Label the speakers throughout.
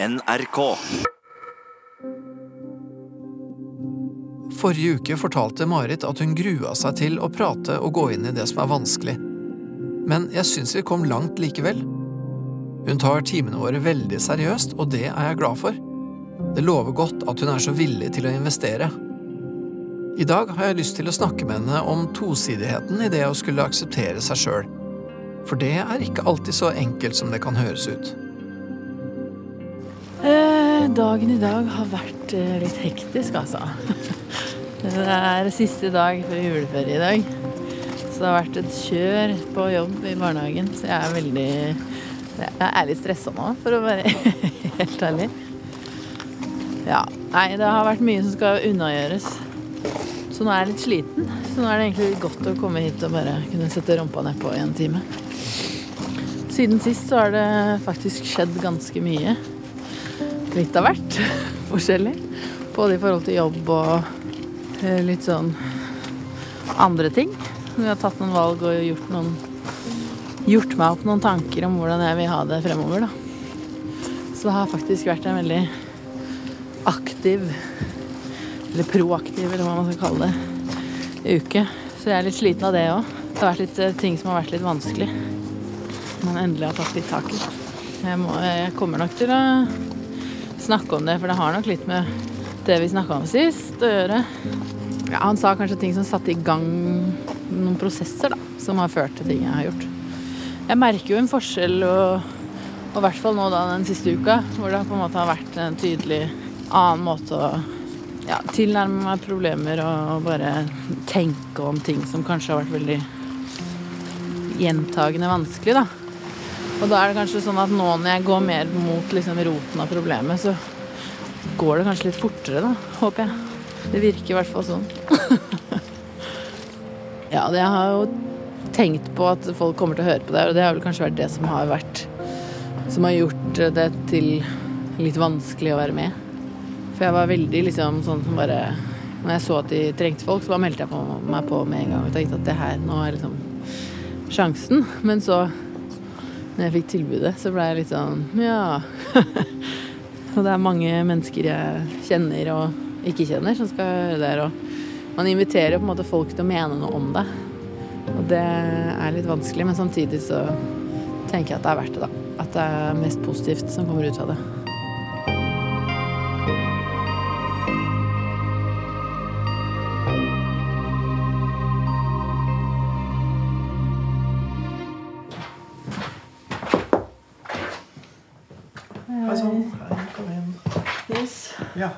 Speaker 1: NRK.
Speaker 2: Forrige uke fortalte Marit at hun grua seg til å prate og gå inn i det som er vanskelig. Men jeg syns vi kom langt likevel. Hun tar timene våre veldig seriøst, og det er jeg glad for. Det lover godt at hun er så villig til å investere. I dag har jeg lyst til å snakke med henne om tosidigheten i det å skulle akseptere seg sjøl. For det er ikke alltid så enkelt som det kan høres ut.
Speaker 3: Dagen i dag har vært eh, litt hektisk, altså. Det er siste dag før juleferie i dag. Så det har vært et kjør på jobb i barnehagen, så jeg er veldig Jeg er litt stressa nå, for å være helt ærlig. Ja. Nei, det har vært mye som skal unnagjøres. Så nå er jeg litt sliten. Så nå er det egentlig godt å komme hit og bare kunne sette rumpa nedpå i en time. Siden sist så har det faktisk skjedd ganske mye litt av hvert. Forskjellig. Både i forhold til jobb og eh, litt sånn andre ting. Vi har tatt noen valg og gjort noen Gjort meg opp noen tanker om hvordan jeg vil ha det fremover, da. Så det har faktisk vært en veldig aktiv, eller proaktiv, eller hva man skal kalle det, uke. Så jeg er litt sliten av det òg. Det har vært litt eh, ting som har vært litt vanskelig. Man endelig har tatt litt tak i. Jeg, må, jeg kommer nok til å snakke om det, for det har nok litt med det vi snakka om sist å gjøre. Ja, han sa kanskje ting som satte i gang noen prosesser da, som har ført til ting jeg har gjort. Jeg merker jo en forskjell, og, og i hvert fall nå da den siste uka, hvor det på en måte har vært en tydelig annen måte å ja, tilnærme meg problemer og bare tenke om ting som kanskje har vært veldig gjentagende vanskelig, da. Og da er det kanskje sånn at nå når jeg går mer mot liksom roten av problemet, så går det kanskje litt fortere, da. Håper jeg. Det virker i hvert fall sånn. ja, det har jo tenkt på at folk kommer til å høre på det, og det har vel kanskje vært det som har vært Som har gjort det til litt vanskelig å være med. For jeg var veldig liksom sånn som bare Når jeg så at de trengte folk, så bare meldte jeg på meg på med en gang og tenkte at det her, nå er liksom sjansen. Men så når jeg fikk tilbudet, så ble jeg litt sånn Ja. og det er mange mennesker jeg kjenner og ikke kjenner, som skal høre det her. Og man inviterer på en måte folk til å mene noe om det. Og det er litt vanskelig, men samtidig så tenker jeg at det er verdt det, da. At det er mest positivt som kommer ut av det.
Speaker 2: Ja.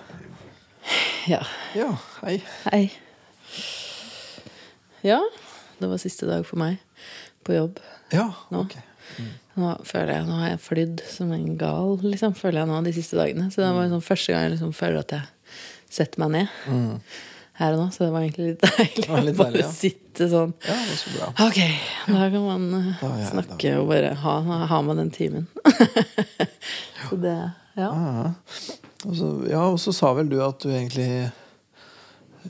Speaker 3: Ja.
Speaker 2: ja, hei.
Speaker 3: Hei. Ja, det var siste dag for meg på jobb.
Speaker 2: Ja,
Speaker 3: Nå.
Speaker 2: ok.
Speaker 3: Nå føler jeg, nå har jeg flydd som en gal, liksom, føler jeg nå de siste dagene. Så det var liksom første gang jeg liksom føler at jeg setter meg ned her og nå. Så det var egentlig litt deilig
Speaker 2: litt
Speaker 3: å bare
Speaker 2: deilig, ja.
Speaker 3: sitte sånn.
Speaker 2: Ja, det var så bra.
Speaker 3: Ok, da kan man uh,
Speaker 2: Da jeg-
Speaker 3: snakke og bare ha, ha med den timen. så det Ja.
Speaker 2: Og så, ja, og så sa vel du at du egentlig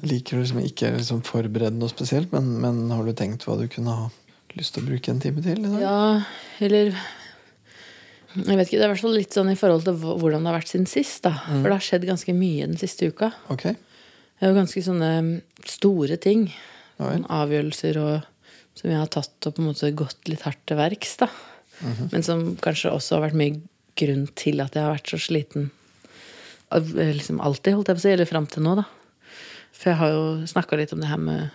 Speaker 2: liker å liksom ikke liksom forberede noe spesielt, men, men har du tenkt hva du kunne ha lyst til å bruke en time til?
Speaker 3: Ja, eller Jeg vet ikke, Det er i hvert fall litt sånn i forhold til hvordan det har vært siden sist. da For det har skjedd ganske mye den siste uka.
Speaker 2: Okay.
Speaker 3: Det er jo ganske sånne store ting.
Speaker 2: Ja.
Speaker 3: Avgjørelser og, som jeg har tatt og på en måte gått litt hardt til verks. da Men som kanskje også har vært mye grunn til at jeg har vært så sliten. Eh, Liksom alltid, holdt jeg på å si. Eller fram til nå, da. For jeg har jo snakka litt om det her med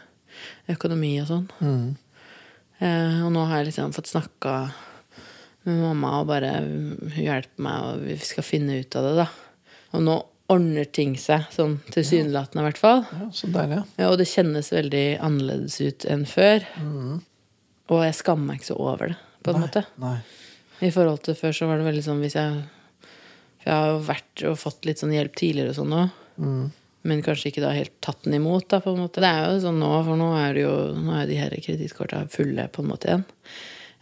Speaker 3: økonomi og sånn.
Speaker 2: Mm.
Speaker 3: Eh, og nå har jeg liksom fått snakka med mamma, og bare hun hjelper meg, og vi skal finne ut av det, da. Og nå ordner ting seg, sånn tilsynelatende i hvert fall.
Speaker 2: Ja, så deilig. ja.
Speaker 3: Ja, og det kjennes veldig annerledes ut enn før. Og jeg skammer meg ikke så over det, på en måte.
Speaker 2: Nei.
Speaker 3: I forhold til før så var det veldig sånn hvis jeg For jeg har jo vært og fått litt sånn hjelp tidligere og sånn òg. Men kanskje ikke da helt tatt den imot, da, på en måte. Det er jo sånn nå, for nå er det jo Nå er de her kredittkorta fulle på en måte igjen.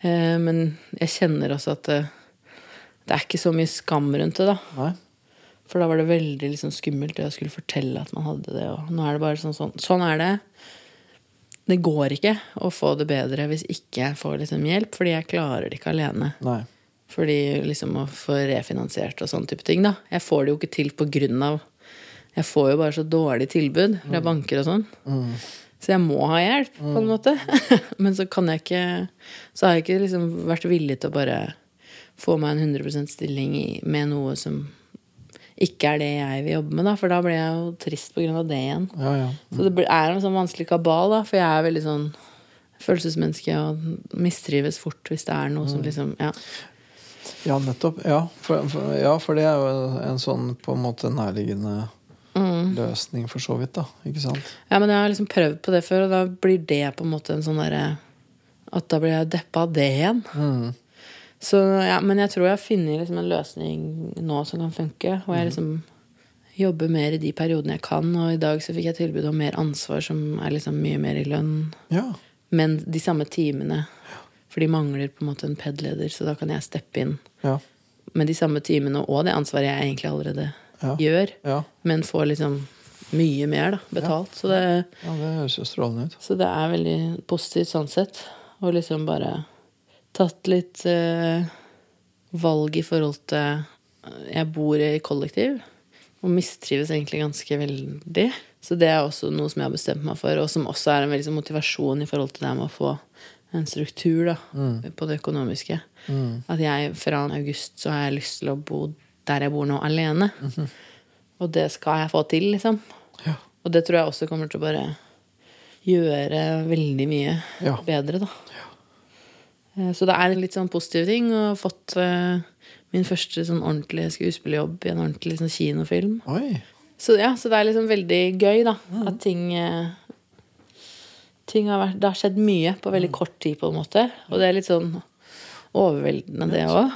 Speaker 3: Eh, men jeg kjenner også at det, det er ikke så mye skam rundt det, da.
Speaker 2: Nei.
Speaker 3: For da var det veldig liksom skummelt det å skulle fortelle at man hadde det. Og nå er det bare sånn sånn. Sånn er det. Det går ikke å få det bedre hvis ikke jeg får liksom hjelp, fordi jeg klarer det ikke alene.
Speaker 2: Nei.
Speaker 3: Fordi liksom å få refinansiert og sånne type ting, da. Jeg får det jo ikke til på grunn av Jeg får jo bare så dårlig tilbud fra banker og sånn. Så jeg må ha hjelp, på en måte. Men så kan jeg ikke Så har jeg ikke liksom vært villig til å bare få meg en 100% stilling med noe som ikke er det jeg vil jobbe med, da. For da blir jeg jo trist av det igjen.
Speaker 2: Ja, ja.
Speaker 3: Så det er en sånn vanskelig kabal, da. For jeg er veldig sånn følelsesmenneske og mistrives fort hvis det er noe som liksom Ja.
Speaker 2: Ja, nettopp. Ja for, for, ja, for det er jo en sånn på en måte nærliggende løsning for så vidt, da. Ikke sant?
Speaker 3: Ja, men jeg har liksom prøvd på det før, og da blir det på en måte en sånn derre At da blir jeg deppa av det igjen. Så ja, Men jeg tror jeg har funnet liksom en løsning nå som kan funke. Og jeg liksom jobber mer i de periodene jeg kan. Og i dag så fikk jeg tilbud om mer ansvar, som er liksom mye mer i lønn.
Speaker 2: Ja.
Speaker 3: Men de samme timene. For de mangler på en måte en PED-leder, så da kan jeg steppe inn
Speaker 2: Ja.
Speaker 3: med de samme timene og det ansvaret jeg egentlig allerede
Speaker 2: Ja.
Speaker 3: gjør.
Speaker 2: Ja.
Speaker 3: Men får liksom mye mer da, betalt. Så det
Speaker 2: ja, det høres jo strålende ut.
Speaker 3: Så det er veldig positivt sånn sett. Og liksom bare tatt litt uh, valg i forhold til Jeg bor i kollektiv og mistrives egentlig ganske veldig. Så det er også noe som jeg har bestemt meg for, og som også er en veldig sånn motivasjon i forhold til det med å få en struktur da, på det økonomiske. At jeg fra august så har jeg lyst til å bo der jeg bor nå, alene. Og det skal jeg få til, liksom.
Speaker 2: Ja.
Speaker 3: Og det tror jeg også kommer til å bare gjøre veldig mye
Speaker 2: Ja.
Speaker 3: bedre, da. Eh, Så det er en litt sånn positiv ting. Og fått eh, min første sånn ordentlige skuespillerjobb i en ordentlig sånn kinofilm.
Speaker 2: Oi.
Speaker 3: Så ja, så det er liksom veldig gøy, da. At ting eh, Ting har vært Det har skjedd mye på veldig kort tid, på en måte. Og det er litt sånn overveldende, det òg.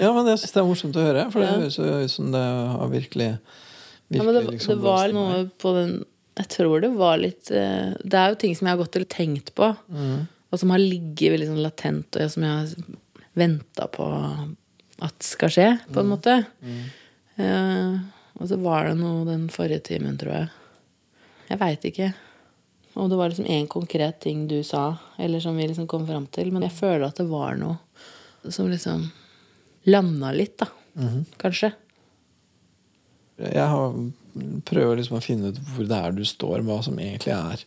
Speaker 2: Ja, men jeg syns det er morsomt å høre. For det høres jo ut som det har virkelig, virkelig
Speaker 3: Ja, men det,
Speaker 2: liksom
Speaker 3: det var noe på den Jeg tror det var litt eh, Det er jo ting som jeg har gått og tenkt på, og som har ligget veldig sånn latent, og som jeg har venta på at skal skje, på en måte. Eh, og så var det noe den forrige timen, tror jeg. Jeg veit ikke om det var liksom én konkret ting du sa, eller som vi liksom kom fram til, men jeg føler at det var noe som liksom landa litt, da. Kanskje.
Speaker 2: Jeg har prøver liksom å finne ut hvor det er du står, hva som egentlig er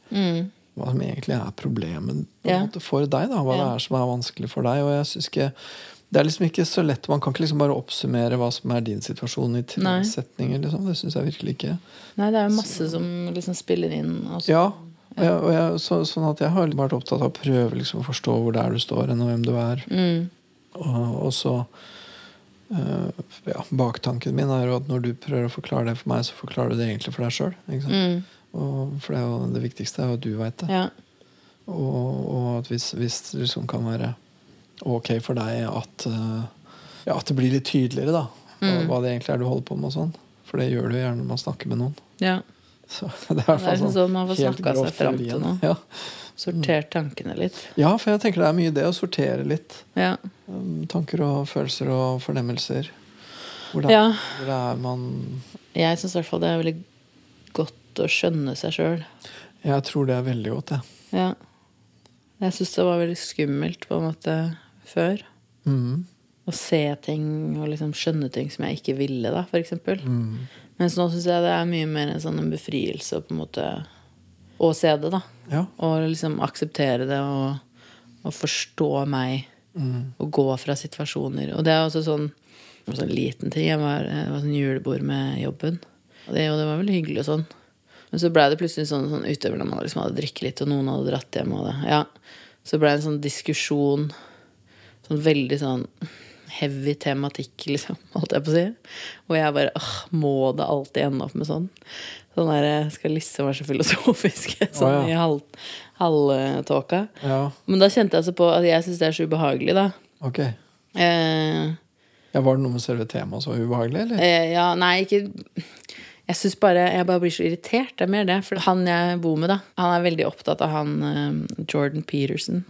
Speaker 2: Hva som egentlig er problemet
Speaker 3: Ja.
Speaker 2: måte for deg. da Hva det er som er vanskelig for deg. Og jeg synes ikke Det er liksom ikke så lett. Man kan ikke liksom bare oppsummere hva som er din situasjon i tre setninger. Liksom. Det syns jeg virkelig ikke.
Speaker 3: Nei, det er jo masse som liksom spiller inn. Og så-
Speaker 2: Ja, og jeg, og jeg, så, sånn at jeg har vært opptatt av å prøve liksom å forstå hvor det er du står, enn hvem du er.
Speaker 3: Mm.
Speaker 2: Og, og så øh, ja, Baktanken min er jo at når du prøver å forklare det for meg, så forklarer du det egentlig for deg sjøl.
Speaker 3: Mm.
Speaker 2: For det, jo, det viktigste er jo at du veit det.
Speaker 3: Ja.
Speaker 2: Og, og at hvis, hvis det liksom kan være ok for deg at, eh, ja, at det blir litt tydeligere, da.
Speaker 3: Mm.
Speaker 2: hva det egentlig er du holder på med og sånn. For det gjør du gjerne når man snakker med noen.
Speaker 3: ja.
Speaker 2: Så det er i hvert
Speaker 3: Det er
Speaker 2: fall
Speaker 3: liksom sånn man får snakka seg fram til nå.
Speaker 2: Ja.
Speaker 3: Sortert tankene litt.
Speaker 2: ja, for jeg tenker det er mye det å sortere litt.
Speaker 3: Ja.
Speaker 2: Um, Tanker og følelser og fornemmelser. Hvor det,
Speaker 3: Ja.
Speaker 2: hvor det er man
Speaker 3: Jeg syns i hvert fall det er veldig å skjønne seg sjøl.
Speaker 2: Jeg tror det er veldig godt, jeg.
Speaker 3: Ja. Jeg syns det var veldig skummelt på en måte før.
Speaker 2: Mm.
Speaker 3: Å se ting og liksom skjønne ting som jeg ikke ville, da, f.eks.
Speaker 2: Mm.
Speaker 3: Mens nå syns jeg det er mye mer en sånn en befrielse på en måte å se det, da.
Speaker 2: Ja.
Speaker 3: Og liksom akseptere det og, og forstå meg.
Speaker 2: Mm.
Speaker 3: Og gå fra situasjoner. Og det er også sånn en sånn liten ting. Jeg var, jeg var sånn julebord med jobben. Og det, og det var veldig hyggelig og sånn. Men så blei det plutselig sånn, sånn utover når man liksom hadde drikket litt, og noen hadde dratt hjem. Og det. Ja. Så blei det en sånn diskusjon. Sånn veldig sånn heavy tematikk, liksom, holdt jeg på å si. Og jeg bare åh, må det alltid ende opp med sånn? Sånn der, jeg skal liksom være så filosofisk. Sånn
Speaker 2: oh, ja.
Speaker 3: i halv, halvtåka.
Speaker 2: ja.
Speaker 3: Men da kjente jeg altså på at jeg syns det er så ubehagelig, da.
Speaker 2: Ok.
Speaker 3: Eh,
Speaker 2: Ja, var det noe med selve temaet så ubehagelig, eller?
Speaker 3: eh, ja, nei, ikke Jeg syns bare Jeg bare blir så irritert. Det er mer det. For han jeg bor med, da, han er veldig opptatt av han eh, Jordan Peterson.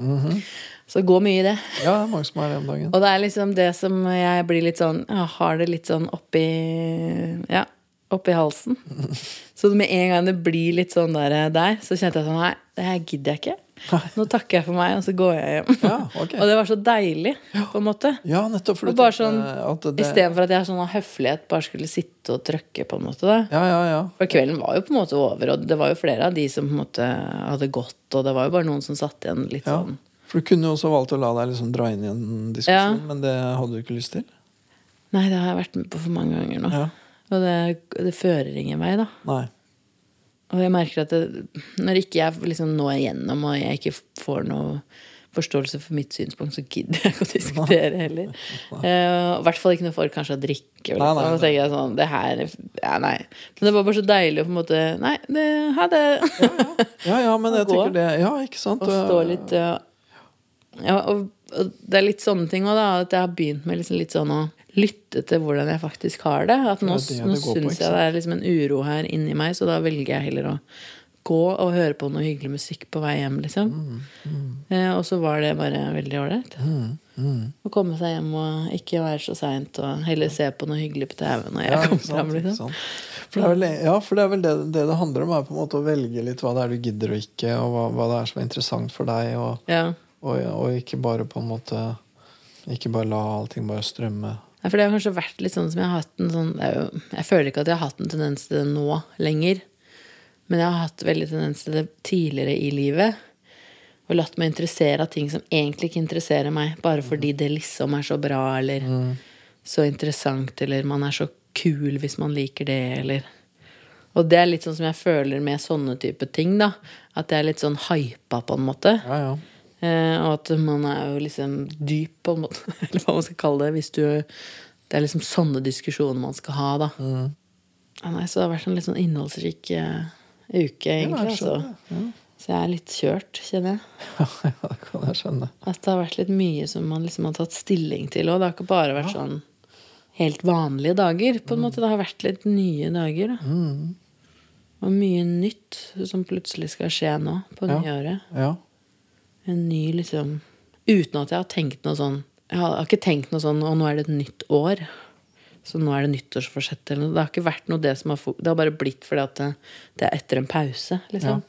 Speaker 3: Så det går mye i det.
Speaker 2: Ja, det er mange som er det om dagen.
Speaker 3: Og det er liksom det som jeg blir litt sånn Jeg har det litt sånn oppi Ja, oppi halsen. Så med en gang det blir litt sånn der, der så kjente jeg sånn Nei, det her gidder jeg ikke. Nå takker jeg for meg, og så går jeg hjem.
Speaker 2: Ja, okay.
Speaker 3: og det var så deilig, på en måte.
Speaker 2: Ja, nettopp. For
Speaker 3: Og bare sånn,
Speaker 2: at det,
Speaker 3: Istedenfor at jeg sånn av høflighet bare skulle sitte og trøkke, på en måte. da.
Speaker 2: Ja, ja, ja.
Speaker 3: For kvelden var jo på en måte over, og det var jo flere av de som på en måte hadde gått, og det var jo bare noen som satt igjen litt
Speaker 2: ja.
Speaker 3: sånn
Speaker 2: For du kunne jo også valgt å la deg liksom dra inn i en diskusjon,
Speaker 3: Ja.
Speaker 2: men det hadde du ikke lyst til?
Speaker 3: Nei, det har jeg vært med på for mange ganger nå.
Speaker 2: Ja.
Speaker 3: Og det, det fører ingen vei, da.
Speaker 2: Nei.
Speaker 3: Og jeg merker at det, når ikke jeg liksom når igjennom, og jeg ikke får noe forståelse for mitt synspunkt, så gidder jeg ikke å diskutere heller. Eh, I hvert fall ikke når folk kanskje å drikke.
Speaker 2: Nei, nei,
Speaker 3: tenker jeg sånn Det her Ja, nei. Men det var bare så deilig å på en måte Nei, det, ha det.
Speaker 2: Ja, ja, men jeg tenker det Ja, ikke sant?
Speaker 3: Og stå litt ja, ja, og, og det er litt sånne ting òg, da. At jeg har begynt med liksom litt sånn å lytte til hvordan jeg faktisk har det. At nå,
Speaker 2: det det
Speaker 3: nå syns jeg det er liksom en uro her inni meg, så da velger jeg heller å gå og høre på noe hyggelig musikk på vei hjem, liksom.
Speaker 2: Mm,
Speaker 3: Eh, og så var det bare veldig ålreit.
Speaker 2: mm.
Speaker 3: Å komme seg hjem og ikke være så seint, og heller se på noe hyggelig på TV når jeg
Speaker 2: Ja,
Speaker 3: kommer fram. Liksom.
Speaker 2: For det er vel, ja, for det er vel det, det det handler om, er på en måte å velge litt hva det er du gidder og ikke, og hva, hva det er som er interessant for deg, og,
Speaker 3: Ja.
Speaker 2: og, og ikke bare på en måte Ikke bare la allting bare strømme.
Speaker 3: Nei, for det har kanskje vært litt sånn som jeg har hatt en sånn jo, Jeg føler ikke at jeg har hatt en tendens til det nå lenger. Men jeg har hatt veldig tendens til det tidligere i livet. Og latt meg interessere av ting som egentlig ikke interesserer meg, bare fordi det liksom er så bra, eller så interessant, eller man er så kul hvis man liker det, eller Og det er litt sånn som jeg føler med sånne type ting, da. At jeg er litt sånn hypa, på en måte.
Speaker 2: Ja, ja.
Speaker 3: Eh, og at man er jo liksom dyp, på en måte. Eller hva man skal kalle det. Hvis du Det er liksom sånne diskusjoner man skal ha, da. Ja, nei, så det har vært en litt sånn innholdsrik uh, uke, egentlig.
Speaker 2: jeg
Speaker 3: altså.
Speaker 2: ja.
Speaker 3: Så jeg er litt kjørt, kjenner jeg.
Speaker 2: ja, det kan jeg skjønne.
Speaker 3: At det har vært litt mye som man liksom har tatt stilling til. Og det har ikke bare vært sånn helt vanlige dager. På en måte Det har vært litt nye dager. Da. Og mye nytt som plutselig skal skje nå, på
Speaker 2: Ja.
Speaker 3: nyåret.
Speaker 2: Ja.
Speaker 3: En ny liksom Uten at jeg har tenkt noe sånn Jeg har, ikke tenkt noe sånn Og nå er det et nytt år. Så nå er det nyttårsforsett eller noe. Det har ikke vært noe det som har Det har bare blitt fordi at det, det er etter en pause, liksom.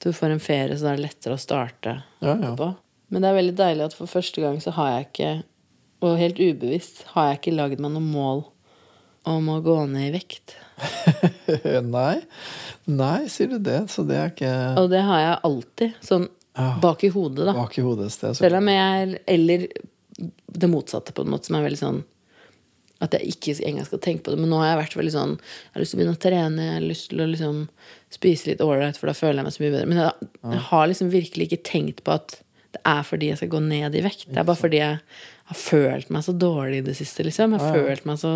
Speaker 3: Du får en ferie, så da er det lettere å starte
Speaker 2: Ja, ja.
Speaker 3: Men det er veldig deilig at for første gang så har jeg ikke Og helt ubevisst har jeg ikke lagd meg noe mål om å gå ned i vekt.
Speaker 2: Nei. Nei, sier du det? Så det er ikke
Speaker 3: Og det har jeg alltid. Sånn
Speaker 2: Ja.
Speaker 3: Bak i hodet, da.
Speaker 2: bak i hodet.
Speaker 3: Selv om jeg Eller det motsatte, på en måte, som er veldig sånn At jeg ikke engang skal tenke på det. Men nå har jeg vært veldig sånn Jeg har lyst til å begynne å trene, jeg har lyst til å liksom spise litt ålreit, for da føler jeg meg så mye bedre. Men jeg, jeg har liksom virkelig ikke tenkt på at det er fordi jeg skal gå ned i vekt. Det er bare fordi jeg har følt meg så dårlig i det siste, liksom. Jeg har følt meg så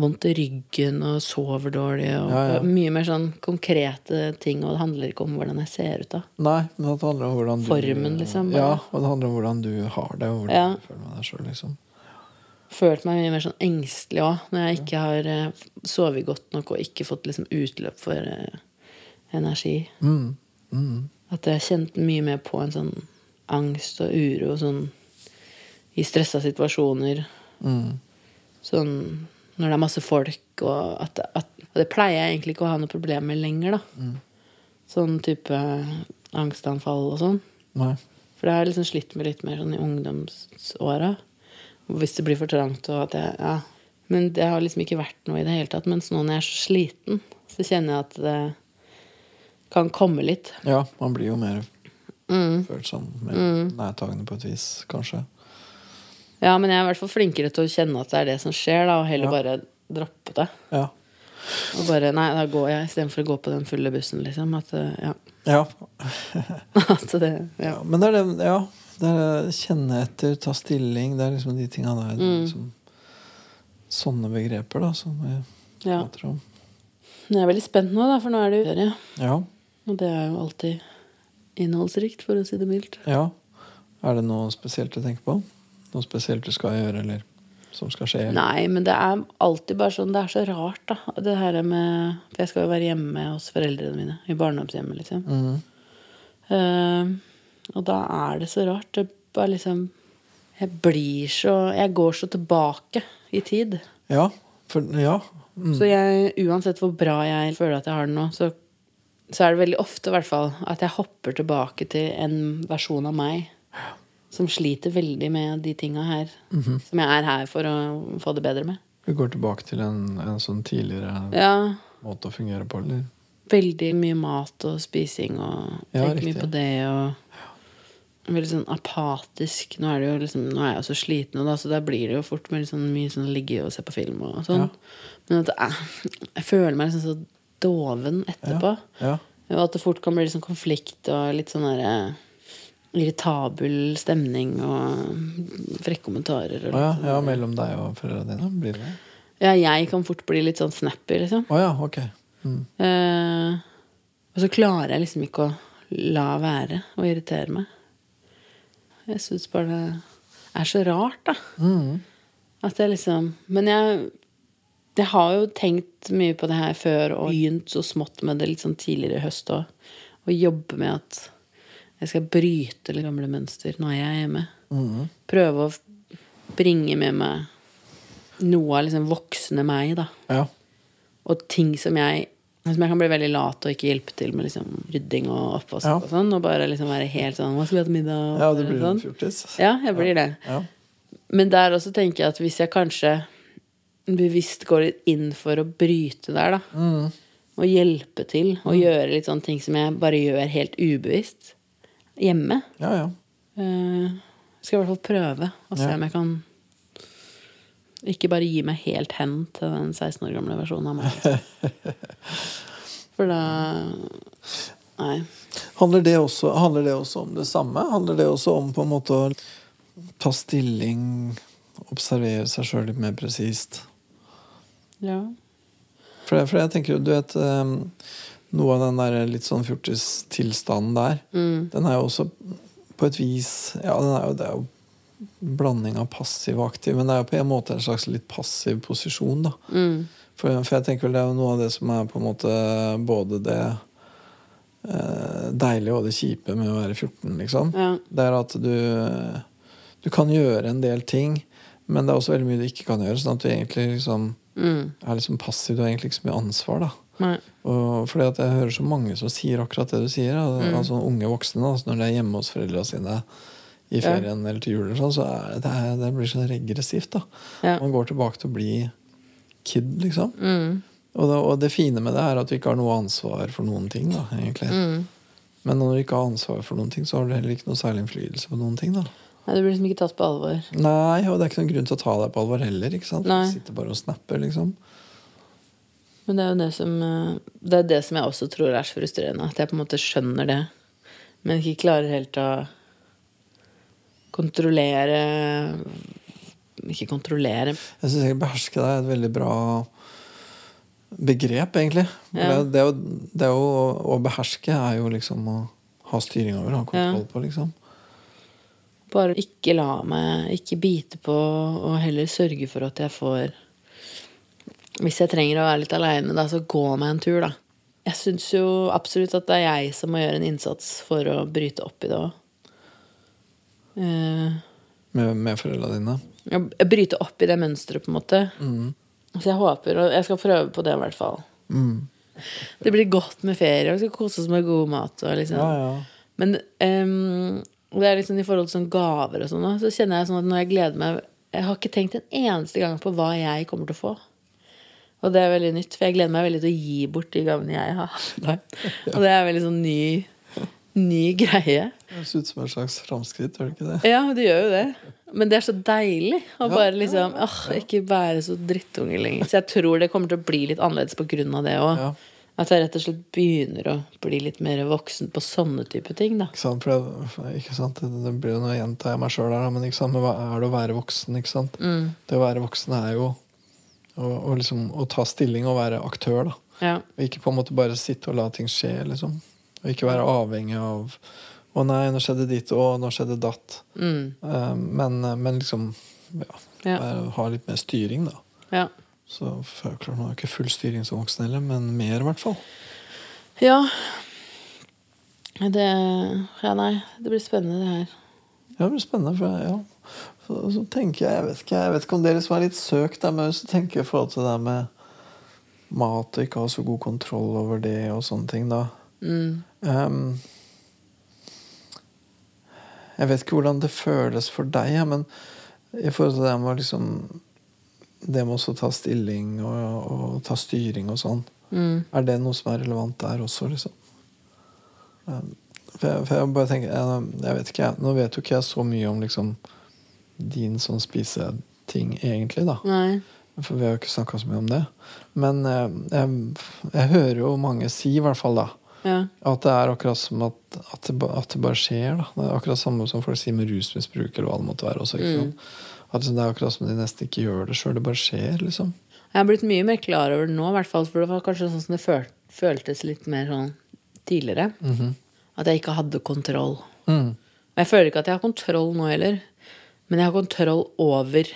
Speaker 3: vondt i ryggen og sover dårlig og
Speaker 2: Ja, ja.
Speaker 3: mye mer sånn konkrete ting, og det handler ikke om hvordan jeg ser ut da.
Speaker 2: Nei, men det handler om hvordan du
Speaker 3: Formen, liksom, bare.
Speaker 2: Ja, og det handler om hvordan du har det, og hvordan
Speaker 3: Ja.
Speaker 2: du føler med deg sjøl, liksom.
Speaker 3: følt meg mye mer sånn engstelig òg, når jeg ikke har uh, sovet godt nok og ikke fått liksom utløp for uh, energi.
Speaker 2: Mm. Mm.
Speaker 3: At jeg har kjent mye mer på en sånn angst og uro sånn i stressa situasjoner.
Speaker 2: Mm.
Speaker 3: Sånn når det er masse folk, og at, at Og det pleier jeg egentlig ikke å ha noe problem med lenger, da. Sånn type angstanfall og sånn.
Speaker 2: Nei.
Speaker 3: For det har jeg liksom slitt med litt mer sånn i ungdomsåra. Hvis det blir for trangt og at jeg Ja. Men det har liksom ikke vært noe i det hele tatt. Mens nå når jeg er så sliten, så kjenner jeg at det kan komme litt.
Speaker 2: Ja, man blir jo mer
Speaker 3: Mm.
Speaker 2: følsom, mer nærtagende på et vis, kanskje.
Speaker 3: Ja, men jeg er i hvert fall flinkere til å kjenne at det er det som skjer, da, og heller
Speaker 2: Ja.
Speaker 3: bare droppe det.
Speaker 2: Ja.
Speaker 3: Og bare Nei, da går jeg istedenfor å gå på den fulle bussen, liksom. At eh, ja.
Speaker 2: Ja.
Speaker 3: At det Ja.
Speaker 2: Men det er det Ja. Det er kjenne etter, ta stilling. Det er liksom de tinga der. er Liksom, sånne begreper, da, som vi prater om.
Speaker 3: Jeg er veldig spent nå, da, for nå er det jo ferie.
Speaker 2: Ja.
Speaker 3: Og det er jo alltid innholdsrikt, for å si det mildt.
Speaker 2: ja. Er det noe spesielt du tenker på? Noe spesielt du skal gjøre, eller som skal skje?
Speaker 3: Nei, men det er alltid bare sånn Det er så rart, da. Det her med For jeg skal jo være hjemme hos foreldrene mine. I barndomshjemmet, liksom.
Speaker 2: Mm.
Speaker 3: Uh, og da er det så rart. Det bare liksom Jeg blir så Jeg går så tilbake i tid.
Speaker 2: Ja. For, ja. Mm.
Speaker 3: Så jeg, uansett hvor bra jeg føler at jeg har det nå, så så er det veldig ofte i hvert fall at jeg hopper tilbake til en versjon av meg som sliter veldig med de tinga her. Som jeg er her for å få det bedre med.
Speaker 2: Vi går tilbake til en, en sånn tidligere
Speaker 3: Ja,
Speaker 2: måte å fungere på, eller?
Speaker 3: veldig mye mat og spising og
Speaker 2: Ja,
Speaker 3: tenker mye på det og Veldig sånn apatisk. Nå er, liksom, nå er jeg jo så sliten, og da, så da blir det jo fort med liksom mye sånn ligge og se på film og sånn.
Speaker 2: Ja.
Speaker 3: Men at er, jeg føler meg liksom så doven etterpå.
Speaker 2: Ja.
Speaker 3: Og at det fort kan bli liksom konflikt og litt sånn derre irritabel stemning og frekke kommentarer. Og
Speaker 2: ja, ja,
Speaker 3: sånn-
Speaker 2: mellom deg og foreldrene dine? Blir det det?
Speaker 3: ja, jeg kan fort bli litt sånn snappy, liksom.
Speaker 2: Oh, ja, ok. Mm.
Speaker 3: Eh, og så klarer jeg liksom ikke å la være å irritere meg. Jeg syns bare det er så rart, da.
Speaker 2: Mm.
Speaker 3: At jeg liksom Men jeg, jeg har jo tenkt mye på det her før og begynt så smått med det litt sånn tidligere i høst òg. Og jobbe med at jeg skal bryte det gamle mønster jeg er hjemme.
Speaker 2: Mm.
Speaker 3: Prøve å bringe med meg noe av liksom voksne meg, da.
Speaker 2: Ja.
Speaker 3: Og ting som jeg som jeg kan bli veldig lat og ikke hjelpe til med liksom rydding og oppvask
Speaker 2: Ja.
Speaker 3: og sånn. Og bare liksom være helt sånn Hva skal vi ha til middag?
Speaker 2: ja, det blir
Speaker 3: sånn.
Speaker 2: fjortis.
Speaker 3: Ja, jeg blir det.
Speaker 2: Ja.
Speaker 3: Men der også tenker jeg at hvis jeg kanskje bevisst går litt inn for å bryte der, da,
Speaker 2: Mm.
Speaker 3: og hjelpe til, og gjøre litt sånne ting som jeg bare gjør helt ubevisst hjemme
Speaker 2: ja, ja.
Speaker 3: Uh, Skal i hvert fall prøve og se
Speaker 2: Ja.
Speaker 3: om jeg kan ikke bare gi meg helt hen til den 16 år gamle versjonen av meg. For da Nei.
Speaker 2: Handler det, også, handler det også om det samme? Handler det også om på en måte å ta stilling, observere seg sjøl litt mer presist?
Speaker 3: Ja.
Speaker 2: For, for jeg tenker jo, du vet eh, Noe av den der litt sånn fjortistilstanden der,
Speaker 3: Mm.
Speaker 2: den er jo også på et vis Ja, den er jo, det er jo blanding av passiv og aktiv, men det er jo på en måte en slags litt passiv posisjon, da.
Speaker 3: Mm.
Speaker 2: For, for jeg tenker vel det er jo noe av det som er på en måte både det eh, deilige og det kjipe med å være 14, liksom.
Speaker 3: Ja.
Speaker 2: Det er at du Du kan gjøre en del ting, men det er også veldig mye du ikke kan gjøre. Sånn at du egentlig liksom
Speaker 3: Mm.
Speaker 2: er liksom passiv. Du har egentlig ikke så mye ansvar, da. Fordi at jeg hører så mange som sier akkurat det du sier.
Speaker 3: Mm.
Speaker 2: Altså unge voksne da, når de er hjemme hos foreldra sine i
Speaker 3: Ja.
Speaker 2: ferien eller til jul, sånn, så er det, det, det blir så regressivt. da.
Speaker 3: Ja.
Speaker 2: Man går tilbake til å bli kid, liksom.
Speaker 3: Mm.
Speaker 2: Og det, og det fine med det er at du ikke har noe ansvar for noen ting. da, egentlig.
Speaker 3: Mm.
Speaker 2: Men når du ikke har ansvar for noen ting, så har du heller ikke noe særlig innflytelse på noen ting. da.
Speaker 3: Nei, du blir liksom ikke tatt på alvor.
Speaker 2: Nei, og det er ikke noen grunn til å ta deg på alvor heller. ikke sant?
Speaker 3: Nei.
Speaker 2: Du sitter bare og snapper, liksom.
Speaker 3: Men det er jo det som eh, Det er det som jeg også tror er så frustrerende. At jeg på en måte skjønner det, men ikke klarer helt å kontrollere Ikke kontrollere.
Speaker 2: Jeg syns jeg beherske deg er et veldig bra begrep, egentlig.
Speaker 3: Ja.
Speaker 2: Det, det, jo, det jo Å beherske er jo liksom å ha styring over, ha kontroll på, liksom.
Speaker 3: Bare ikke la meg ikke bite på, og heller sørge for at jeg får Hvis jeg trenger å være litt aleine, da, så gå meg en tur, da. Jeg syns jo absolutt at det er jeg som må gjøre en innsats for å bryte opp i det òg. Uh,
Speaker 2: Med, med foreldra dine.
Speaker 3: bryte opp i det mønsteret, på en måte.
Speaker 2: Mm.
Speaker 3: Så jeg håper, og jeg skal prøve på det i hvert fall.
Speaker 2: Mm.
Speaker 3: Det blir godt med ferie, og vi skal kose oss med god mat. Og liksom.
Speaker 2: Ja, ja.
Speaker 3: Men um, det er liksom i forhold til sånn gaver og sånn, så kjenner jeg sånn at når jeg gleder meg Jeg har ikke tenkt en eneste gang på hva jeg kommer til å få. Og det er veldig nytt, for jeg gleder meg veldig til å gi bort de gavene jeg har. Og det er veldig sånn ny, ny greie.
Speaker 2: Det høres ut som et slags framskritt, gjør det ikke det?
Speaker 3: Ja, det gjør jo det. Men det er så deilig å bare liksom åh, ikke være så drittunge lenger. Så jeg tror det kommer til å bli litt annerledes på grunn av det òg. At jeg rett og slett begynner å bli litt mer voksen på sånne type ting, da.
Speaker 2: Ikke sant? For det, ikke sant? det, det blir jo Nå gjentar jeg meg sjøl her, men? Men hva er det å være voksen? ikke sant?
Speaker 3: Mm.
Speaker 2: Det å være voksen er jo å, å liksom, å ta stilling og være aktør. da.
Speaker 3: Ja.
Speaker 2: Og ikke på en måte bare sitte og la ting skje. liksom. Og ikke være avhengig av Å nei, nå skjedde ditt, og nå skjedde datt.
Speaker 3: Mm.
Speaker 2: Eh, men, men liksom ja,
Speaker 3: Ja.
Speaker 2: ha litt mer styring, da.
Speaker 3: Ja.
Speaker 2: Så for, klart, Nå har jeg ikke full styring som voksen heller, men mer, i hvert fall.
Speaker 3: ja. Det Ja, nei. Det blir spennende, det her.
Speaker 2: Ja, det blir spennende. For, ja. Så, så tenker jeg Jeg vet ikke, jeg vet ikke om det liksom er litt søkt, der, men så tenker jeg i forhold til det med mat og ikke ha så god kontroll over det og sånne ting, da. Um, jeg vet ikke hvordan det føles for deg, ja, men i forhold til det med liksom Det med å ta stilling og, og, ta styring og sånn, er det noe som er relevant der også, liksom? Um, for, jeg, for jeg bare tenker jeg, jeg vet ikke, Nå vet jo ikke jeg så mye om liksom din sånn spiseting, egentlig, da.
Speaker 3: Nei.
Speaker 2: For vi har jo ikke snakka så mye om det. Men eh, jeg, jeg hører jo mange si, i hvert fall, da,
Speaker 3: Ja.
Speaker 2: at det er akkurat som at, at, det, at det bare skjer. da. Det er akkurat samme som folk sier med rusmisbruk, eller hva det måtte være. også, sant? At liksom, Det er akkurat som de nesten ikke gjør det sjøl. Det bare skjer, liksom.
Speaker 3: Jeg har blitt mye mer klar over det nå, i hvert fall, for det var kanskje sånn som det føl føltes litt mer sånn tidligere. At jeg ikke hadde kontroll.
Speaker 2: Mm.
Speaker 3: Og jeg føler ikke at jeg har kontroll nå heller, men jeg har kontroll over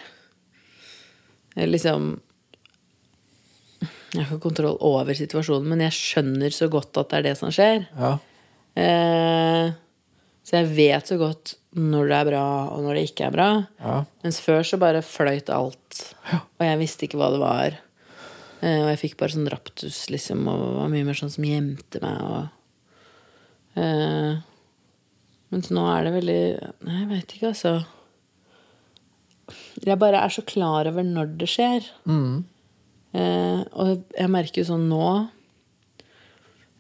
Speaker 3: eh, Liksom Jeg har ikke kontroll over situasjonen, men jeg skjønner så godt at det er det som skjer.
Speaker 2: Ja.
Speaker 3: Eh, så jeg vet så godt når det er bra, og når det ikke er bra.
Speaker 2: Ja. Mens
Speaker 3: før så bare fløyt alt, og jeg visste ikke hva det var. Eh, og jeg fikk bare sånn raptus, liksom, og var mye mer sånn som gjemte meg. Og, eh, mens nå er det veldig Nei, jeg vet ikke, altså. Jeg bare er så klar over når det skjer. Eh, og jeg merker jo sånn nå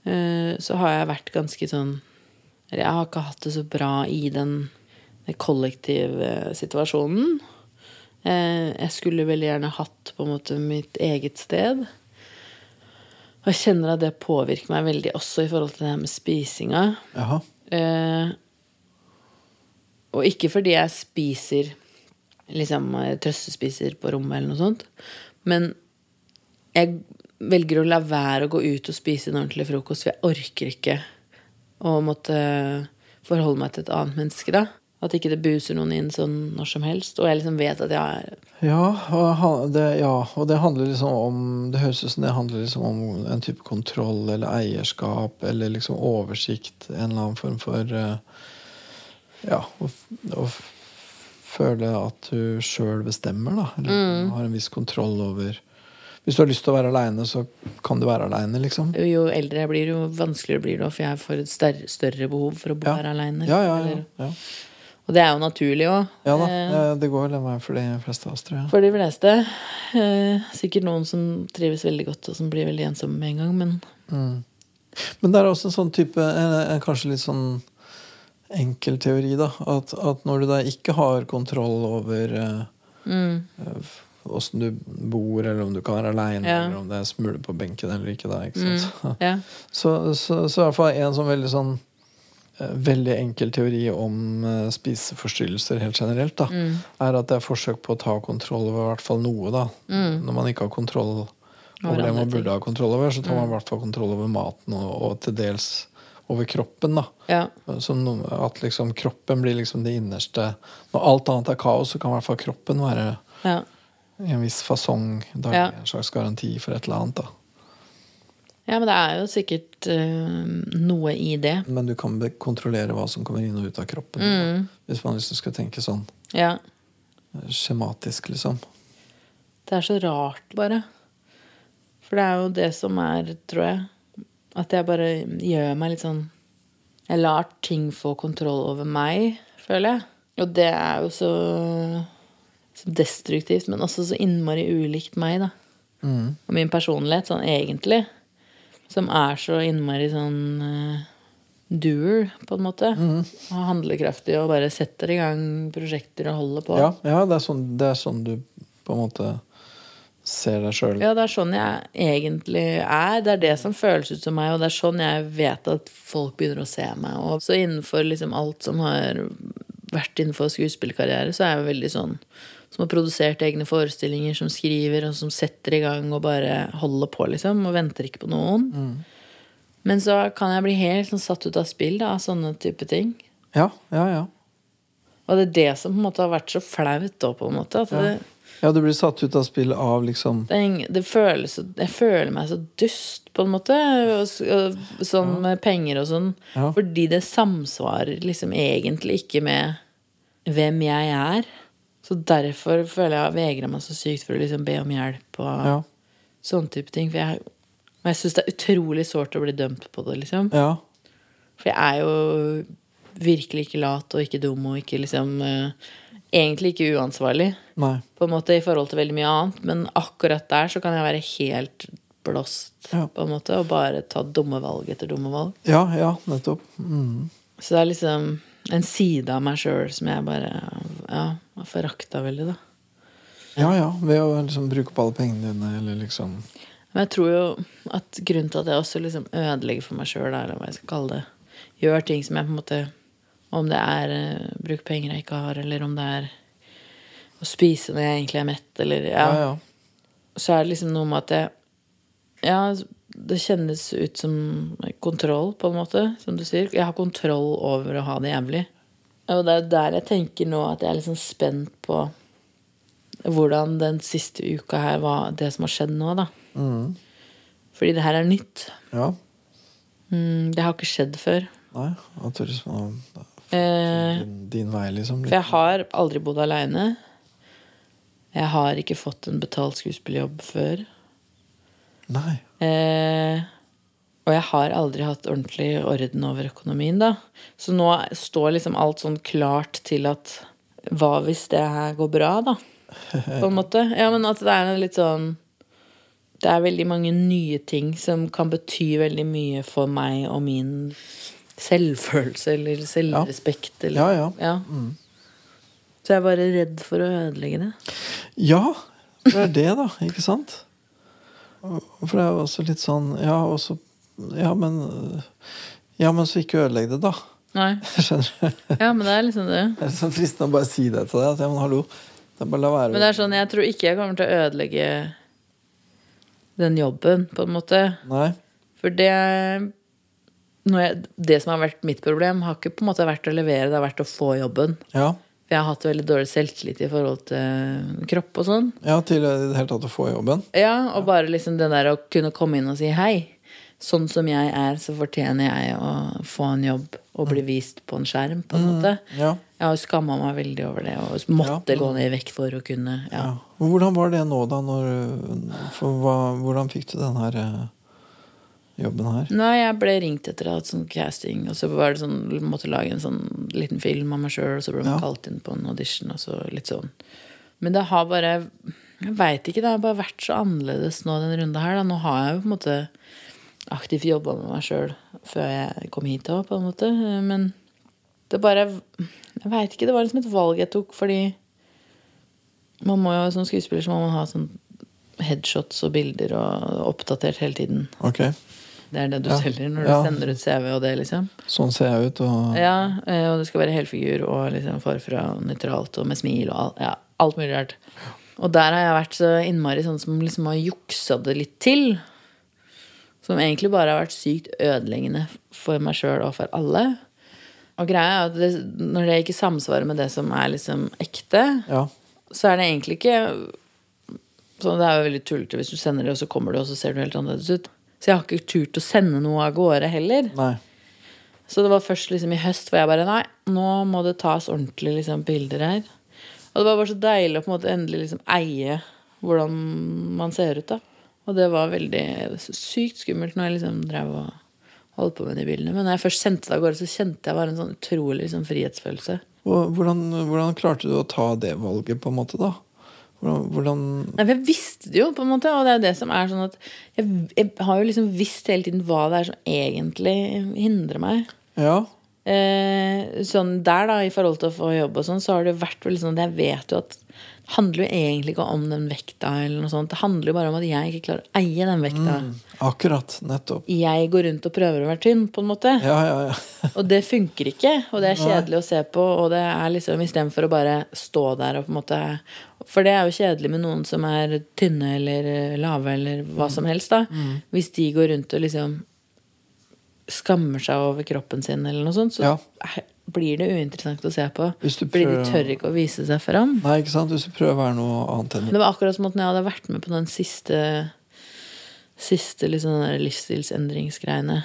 Speaker 3: eh, Så har jeg vært ganske sånn Eller jeg har ikke hatt det så bra i den, den kollektive situasjonen. Eh, jeg skulle veldig gjerne hatt på en måte mitt eget sted. Og jeg kjenner at det påvirker meg veldig også i forhold til det her med spisinga.
Speaker 2: Jaha.
Speaker 3: Eh, og ikke fordi jeg spiser liksom eh, trøstespiser på rommet eller noe sånt, men jeg velger å la være å gå ut og spise en ordentlig frokost, for jeg orker ikke å måtte forholde meg til et annet menneske, da. At ikke det buser noen inn sånn når som helst. Og jeg liksom vet at jeg er
Speaker 2: Ja, og det, ja, og det handler liksom om Det høres ut som det handler liksom om en type kontroll eller eierskap eller liksom oversikt. En eller annen form for eh, Ja, og, f- føle at du sjøl bestemmer, da. Eller har en viss kontroll over Hvis du har lyst til å være aleine, så kan du være aleine, liksom.
Speaker 3: Jo eldre jeg blir, jo vanskeligere blir det, for jeg får et større, større behov for å bo
Speaker 2: Ja.
Speaker 3: her aleine.
Speaker 2: Ja, ja.
Speaker 3: Og det er jo naturlig òg.
Speaker 2: ja da. eh, Det går den veien for de fleste av oss, tror jeg.
Speaker 3: For de fleste. Eh, sikkert noen som trives veldig godt, og som blir veldig ensomme med en gang, men
Speaker 2: Men det er også en sånn type Kanskje litt sånn enkel teori, da. At, at når du da ikke har kontroll over eh, mm. du bor, eller om du kan være aleine,
Speaker 3: Ja.
Speaker 2: eller om det er smule på benken eller ikke, da, ikke sant?
Speaker 3: ja.
Speaker 2: Så, så, så i hvert fall en sånn veldig sånn eh, Veldig enkel teori om eh, spiseforstyrrelser helt generelt, da, er at det er forsøk på å ta kontroll over i hvert fall noe, da. Når man ikke har kontroll over det man burde ha kontroll over, så tar man i hvert fall kontroll over maten, og, og til dels over kroppen, da.
Speaker 3: ja.
Speaker 2: Som at liksom kroppen blir liksom det innerste Når alt annet er kaos, så kan i hvert fall kroppen være
Speaker 3: ja.
Speaker 2: i en viss fasong. Da
Speaker 3: Ja.
Speaker 2: en slags garanti for et eller annet, da.
Speaker 3: Ja, men det er jo sikkert øh, noe i det.
Speaker 2: Men du kan kontrollere hva som kommer inn og ut av kroppen. Mm. Hvis man liksom skal tenke sånn
Speaker 3: Ja.
Speaker 2: eh, skjematisk, liksom.
Speaker 3: Det er så rart, bare. For det er jo det som er, tror jeg, at jeg bare gjør meg litt sånn Jeg lar ting få kontroll over meg, føler jeg. Og det er jo så, så destruktivt, men også så innmari ulikt meg, da. Og min personlighet, sånn egentlig. Som er så innmari sånn uh, doer, på en måte. Og handlekraftig og bare setter i gang prosjekter og holder på.
Speaker 2: Ja, ja det, er sånn, det er sånn du på en måte ser deg sjøl.
Speaker 3: Ja, det er sånn jeg egentlig er. Det er det som føles ut som meg, og det er sånn jeg vet at folk begynner å se meg. Og så innenfor liksom alt som har vært innenfor skuespillerkarriere, så er jeg veldig sånn som har produsert egne forestillinger, som skriver, og som setter i gang og bare holder på, liksom, og venter ikke på noen. Men så kan jeg bli helt sånn satt ut av spill da, av sånne type ting.
Speaker 2: Ja, ja, ja.
Speaker 3: Og det er det som på en måte har vært så flaut da, på en måte. At det,
Speaker 2: Ja, du blir satt ut av spill av liksom
Speaker 3: det, det føles Jeg føler meg så dust, på en måte. Og, og, sånn med penger og sånn.
Speaker 2: Ja.
Speaker 3: Fordi det samsvarer liksom egentlig ikke med hvem jeg er. Så derfor føler jeg jeg vegrer meg så sykt for å liksom be om hjelp og
Speaker 2: Ja.
Speaker 3: sånne type ting. For jeg Og jeg syns det er utrolig sårt å bli dømt på det, liksom.
Speaker 2: Ja.
Speaker 3: For jeg er jo virkelig ikke lat og ikke dum og ikke liksom eh, Egentlig ikke uansvarlig,
Speaker 2: Nei.
Speaker 3: på en måte, i forhold til veldig mye annet. Men akkurat der så kan jeg være helt blåst,
Speaker 2: Ja.
Speaker 3: på en måte, og bare ta dumme valg etter dumme valg.
Speaker 2: Ja, ja, nettopp. Mm.
Speaker 3: Så det er liksom en side av meg sjøl som jeg bare ja, har forakta veldig, da.
Speaker 2: Ja, ja. Ved å liksom bruke opp alle pengene dine, eller liksom
Speaker 3: Men jeg tror jo at grunnen til at jeg også liksom ødelegger for meg sjøl, eller hva jeg skal kalle det, gjør ting som jeg på en måte Om det er uh, bruk penger jeg ikke har, eller om det er å spise når jeg egentlig er mett, eller ja,
Speaker 2: Ja, ja.
Speaker 3: Så er det liksom noe med at jeg Ja, det kjennes ut som kontroll, på en måte, som du sier. Jeg har kontroll over å ha det jævlig. Og det er der jeg tenker nå at jeg er liksom spent på hvordan den siste uka her var det som har skjedd nå, da.
Speaker 2: Mm.
Speaker 3: Fordi det her er nytt.
Speaker 2: Ja.
Speaker 3: Mm, det har ikke skjedd før.
Speaker 2: Nei. jeg du liksom
Speaker 3: Eh,
Speaker 2: din, vei, liksom.
Speaker 3: for jeg har aldri bodd aleine. Jeg har ikke fått en betalt skuespillerjobb før.
Speaker 2: Nei.
Speaker 3: Eh, og jeg har aldri hatt ordentlig orden over økonomien, da. Så nå står liksom alt sånn klart til at hva hvis det her går bra, da? På en måte. Ja, men at det er litt sånn Det er veldig mange nye ting som kan bety veldig mye for meg og min selvfølelse eller selvrespekt. Eller,
Speaker 2: Ja, ja.
Speaker 3: Så jeg er bare redd for å ødelegge det.
Speaker 2: Ja, det er det, da. Ikke sant? For det er jo også litt sånn Ja, også Ja, men Ja, men så ikke ødelegg det, da.
Speaker 3: Nei.
Speaker 2: Skjønner du?
Speaker 3: Ja, men det er liksom det.
Speaker 2: Det er sånn fristende å bare si det til deg. At ja, men hallo. Det er bare la være.
Speaker 3: Men det er sånn, jeg tror ikke jeg kommer til å ødelegge den jobben, på en måte.
Speaker 2: Nei.
Speaker 3: For det jeg, Det som har vært mitt problem, har ikke på en måte vært å levere, det har vært å få jobben.
Speaker 2: Ja.
Speaker 3: For jeg har hatt veldig dårlig selvtillit i forhold til kropp og sånn.
Speaker 2: ja, til i det hele tatt å få jobben.
Speaker 3: Ja, og bare liksom det der å kunne komme inn og si hei. Sånn som jeg er, så fortjener jeg å få en jobb og bli vist på en skjerm, på en måte.
Speaker 2: Ja.
Speaker 3: Jeg har skamma meg veldig over det og måtte gå ned i vekt for å kunne ja.
Speaker 2: ja. Hvordan var det nå, da? Når, for hva, hvordan fikk du den her eh, jobben her?
Speaker 3: Nei, jeg ble ringt etter å ha hatt sånn casting, og så var det sånn, måtte lage en sånn liten film av meg sjøl, og så ble man
Speaker 2: Ja.
Speaker 3: kalt inn på en audition, og så litt sånn. Men det har bare Jeg veit ikke, det har bare vært så annerledes nå den runden her. Da. Nå har jeg jo på en måte aktivt jobba med meg sjøl før jeg kom hit òg, på en måte. Men det bare Jeg veit ikke. Det var liksom et valg jeg tok, fordi man må jo som skuespiller så må man ha sånn headshots og bilder og oppdatert hele tiden.
Speaker 2: Ok,
Speaker 3: Det er det du
Speaker 2: Ja.
Speaker 3: selger når
Speaker 2: Ja.
Speaker 3: du sender ut CV og det, liksom.
Speaker 2: sånn ser jeg ut. Og
Speaker 3: Ja, eh, og det skal være helfigur og liksom forfra og nøytralt og med smil og alt, ja, alt mulig rart. Og der har jeg vært så innmari sånn som liksom har juksa det litt til. Som egentlig bare har vært sykt ødeleggende for meg sjøl og for alle. Og greia er at det, når det ikke samsvarer med det som er liksom ekte,
Speaker 2: ja.
Speaker 3: så er det egentlig ikke så Det er jo veldig tullete hvis du sender det, og så kommer du, og så ser du helt annerledes ut. Så jeg har ikke turt å sende noe av gårde heller.
Speaker 2: Nei.
Speaker 3: Så det var først liksom i høst hvor jeg bare Nei, nå må det tas ordentlig liksom, bilder her. Og det var bare så deilig å på en måte endelig liksom eie hvordan man ser ut, da. Og det var veldig sykt skummelt når jeg liksom drev og holdt på med de bildene. Men når jeg først sendte det av gårde, så kjente jeg bare en sånn utrolig liksom, frihetsfølelse.
Speaker 2: Hvordan, hvordan klarte du å ta det valget, på en måte, da? Hvordan, hvordan
Speaker 3: Nei, Jeg visste det jo, på en måte, og det er jo det som er sånn at jeg, jeg har jo liksom visst hele tiden hva det er som egentlig hindrer meg.
Speaker 2: Ja.
Speaker 3: Eh, sånn der, da, i forhold til å få jobb og sånn, så har det jo vært veldig sånn Jeg vet jo at handler jo egentlig ikke om den vekta, eller noe sånt. Det handler jo bare om at jeg ikke klarer å eie den vekta.
Speaker 2: Akkurat. Nettopp.
Speaker 3: Jeg går rundt og prøver å være tynn, på en måte.
Speaker 2: Ja, ja, ja.
Speaker 3: Og det funker ikke, og det er kjedelig å se på. Og det er liksom istedenfor å bare stå der og på en måte For det er jo kjedelig med noen som er tynne eller lave eller hva som helst, da. Hvis de går rundt og liksom skammer seg over kroppen sin eller noe sånt, så
Speaker 2: Ja.
Speaker 3: Blir det uinteressant å se på.
Speaker 2: Du
Speaker 3: Fordi de tør ikke å vise seg fram.
Speaker 2: Nei, ikke sant? Hvis du prøver å være noe annet enn
Speaker 3: Det var akkurat som at når jeg hadde vært med på den siste Siste liksom den der livsstilsendringsgreiene.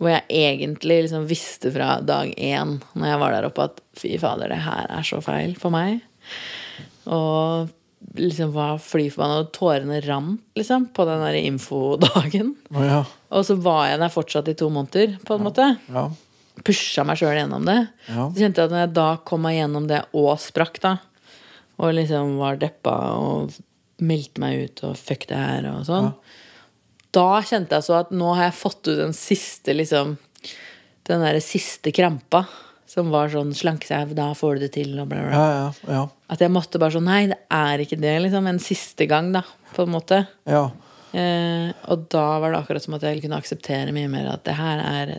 Speaker 3: Hvor jeg egentlig liksom visste fra dag én når jeg var der oppe, at fy fader, det her er så feil for meg. Og liksom var fly forbanna, og tårene rant, liksom, på den der infodagen.
Speaker 2: Oh, ja.
Speaker 3: Og så var jeg der fortsatt i to måneder, på en måte.
Speaker 2: Ja.
Speaker 3: Pusha meg sjøl gjennom det.
Speaker 2: Ja.
Speaker 3: Så kjente jeg at når jeg da kom meg gjennom det og sprakk, da, og liksom var deppa og meldte meg ut og fuck det her og sånn, da kjente jeg så at nå har jeg fått ut den siste, liksom Den derre siste krampa. Som var sånn slanke seg, da får du det til, og bla, bla.
Speaker 2: Ja, ja, ja.
Speaker 3: At jeg måtte bare sånn Nei, det er ikke det, liksom. En siste gang, da, på en måte.
Speaker 2: ja.
Speaker 3: Eh, og da var det akkurat som at jeg kunne akseptere mye mer at det her er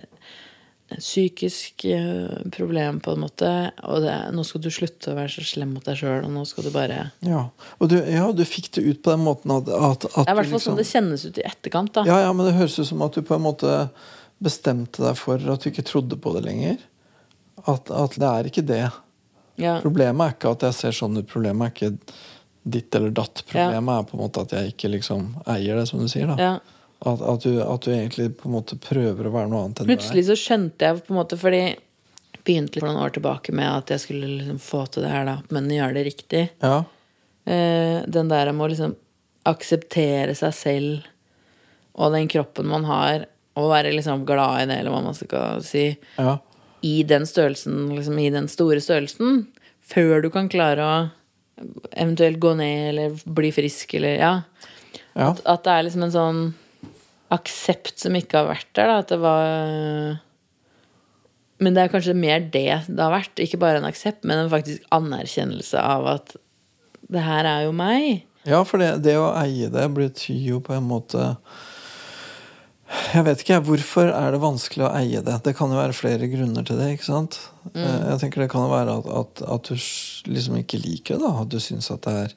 Speaker 3: psykisk eh, problem, på en måte. Og det, nå skal du slutte å være så slem mot deg sjøl, og nå skal du bare
Speaker 2: ja. Og du, ja, du fikk det ut på den måten at, at, at
Speaker 3: Det er i hvert fall liksom, sånn det kjennes ut i etterkant, da.
Speaker 2: Ja, ja, men det høres ut som at du på en måte bestemte deg for at du ikke trodde på det lenger. At, at det er ikke det.
Speaker 3: Ja.
Speaker 2: Problemet er ikke at jeg ser sånn ut. Problemet er ikke ditt eller datt. Problemet er på en måte at jeg ikke liksom eier det, som du sier. da
Speaker 3: Ja.
Speaker 2: At, at, du, at du egentlig på en måte prøver å være noe annet enn.
Speaker 3: Plutselig så skjønte jeg på en måte Fordi jeg begynte litt for noen år tilbake med at jeg skulle liksom få til det her, da, men gjøre det riktig.
Speaker 2: Ja,
Speaker 3: Eh, den der med å liksom akseptere seg selv og den kroppen man har, og være liksom glad i det, eller hva man skal si,
Speaker 2: ja,
Speaker 3: i den størrelsen, liksom i den store størrelsen, før du kan klare å eventuelt gå ned eller bli frisk, eller ja.
Speaker 2: ja.
Speaker 3: At det er liksom en sånn aksept som ikke har vært der, da. At det var Men det er kanskje mer det det har vært. Ikke bare en aksept, men en faktisk anerkjennelse av at det her er jo meg.
Speaker 2: Ja, for det, det å eie det betyr jo på en måte Jeg vet ikke. Hvorfor er det vanskelig å eie det? Det kan jo være flere grunner til det. ikke sant? Mm. Jeg tenker Det kan jo være at, at, at du liksom ikke liker det. da, At du syns at det er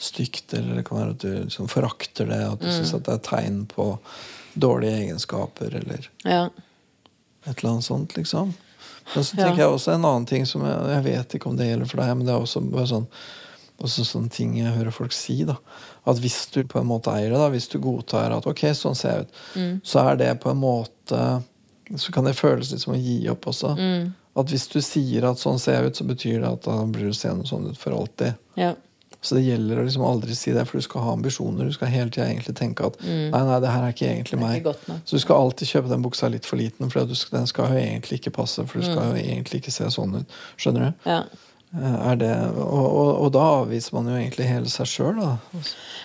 Speaker 2: stygt. Eller det kan være at du liksom forakter det. At du syns at det er tegn på dårlige egenskaper. Eller
Speaker 3: Ja.
Speaker 2: et eller annet sånt, liksom. Men så
Speaker 3: Ja.
Speaker 2: tenker jeg også en annen ting som jeg, jeg vet ikke om det gjelder for deg, men det er også bare sånn også sånne ting jeg hører folk si. da At hvis du på en måte eier det, da hvis du godtar at ok, sånn ser jeg ut, så er det på en måte Så kan det føles litt som å gi opp også. At hvis du sier at sånn ser jeg ut, så betyr det at da blir du seende sånn ut for alltid.
Speaker 3: ja.
Speaker 2: Så det gjelder å liksom aldri si det, for du skal ha ambisjoner. Du skal hele tida egentlig tenke at nei, nei, det her er ikke egentlig
Speaker 3: Mm. Er
Speaker 2: meg.
Speaker 3: ikke.
Speaker 2: Så du skal alltid kjøpe den buksa litt for liten, for den skal jo egentlig ikke passe. For du skal
Speaker 3: Mm.
Speaker 2: jo egentlig ikke se sånn ut. Skjønner du?
Speaker 3: Ja.
Speaker 2: Eh, det, og, og, og da avviser man jo egentlig hele seg sjøl, da.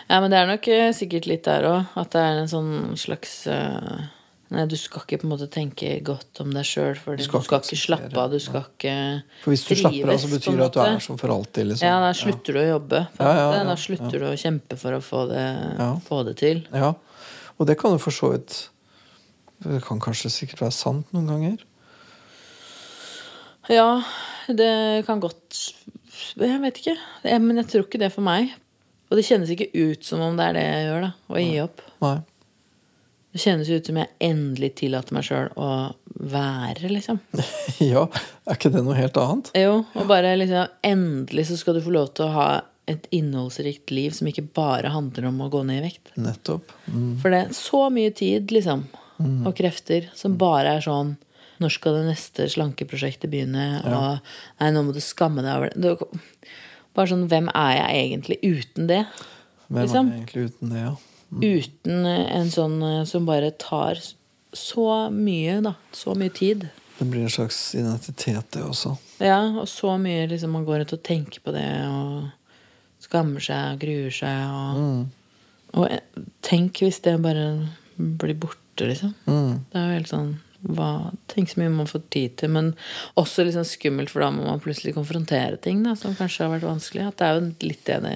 Speaker 3: ja, men det er nok eh, sikkert litt der òg. At det er en sånn slags eh, Nei, du skal ikke på en måte tenke godt om deg sjøl, Du, du
Speaker 2: skal ikke
Speaker 3: slappe av. Du skal ikke
Speaker 2: For hvis du slapper av, så betyr det at du er sånn for alltid. Liksom.
Speaker 3: Ja, da slutter du å jobbe.
Speaker 2: Ja, ja, ja,
Speaker 3: Da slutter du å kjempe for å få det,
Speaker 2: Ja.
Speaker 3: få det til.
Speaker 2: Ja. Og det kan jo for så vidt Det kan kanskje sikkert være sant noen ganger.
Speaker 3: Ja, det kan godt Jeg vet ikke. Men jeg tror ikke det for meg. Og det kjennes ikke ut som om det er det jeg gjør, da. Å gi opp.
Speaker 2: Nei.
Speaker 3: Det kjennes ut som jeg endelig tillater meg sjøl å være, liksom.
Speaker 2: Ja, er ikke det noe helt annet?
Speaker 3: Jo, og bare liksom Endelig så skal du få lov til å ha et innholdsrikt liv som ikke bare handler om å gå ned i vekt.
Speaker 2: Nettopp. Mm.
Speaker 3: For det er så mye tid, liksom, og krefter, som bare er sånn Når skal det neste slankeprosjektet begynne? Og nei, nå må du skamme deg over det. Bare sånn Hvem er jeg egentlig uten det?
Speaker 2: Hvem
Speaker 3: Liksom.
Speaker 2: er egentlig uten det, ja?
Speaker 3: Uten en sånn eh, som bare tar så mye, da. Så mye tid.
Speaker 2: Det blir en slags identitet, det også.
Speaker 3: Ja, og så mye liksom man går ut og tenker på det og skammer seg og gruer seg og Og eh, tenk hvis det bare blir borte, liksom.
Speaker 2: Mm.
Speaker 3: Det er jo helt sånn hva, Tenk så mye man får tid til, men også liksom skummelt, for da må man plutselig konfrontere ting da, som kanskje har vært vanskelig. At det er jo litt det det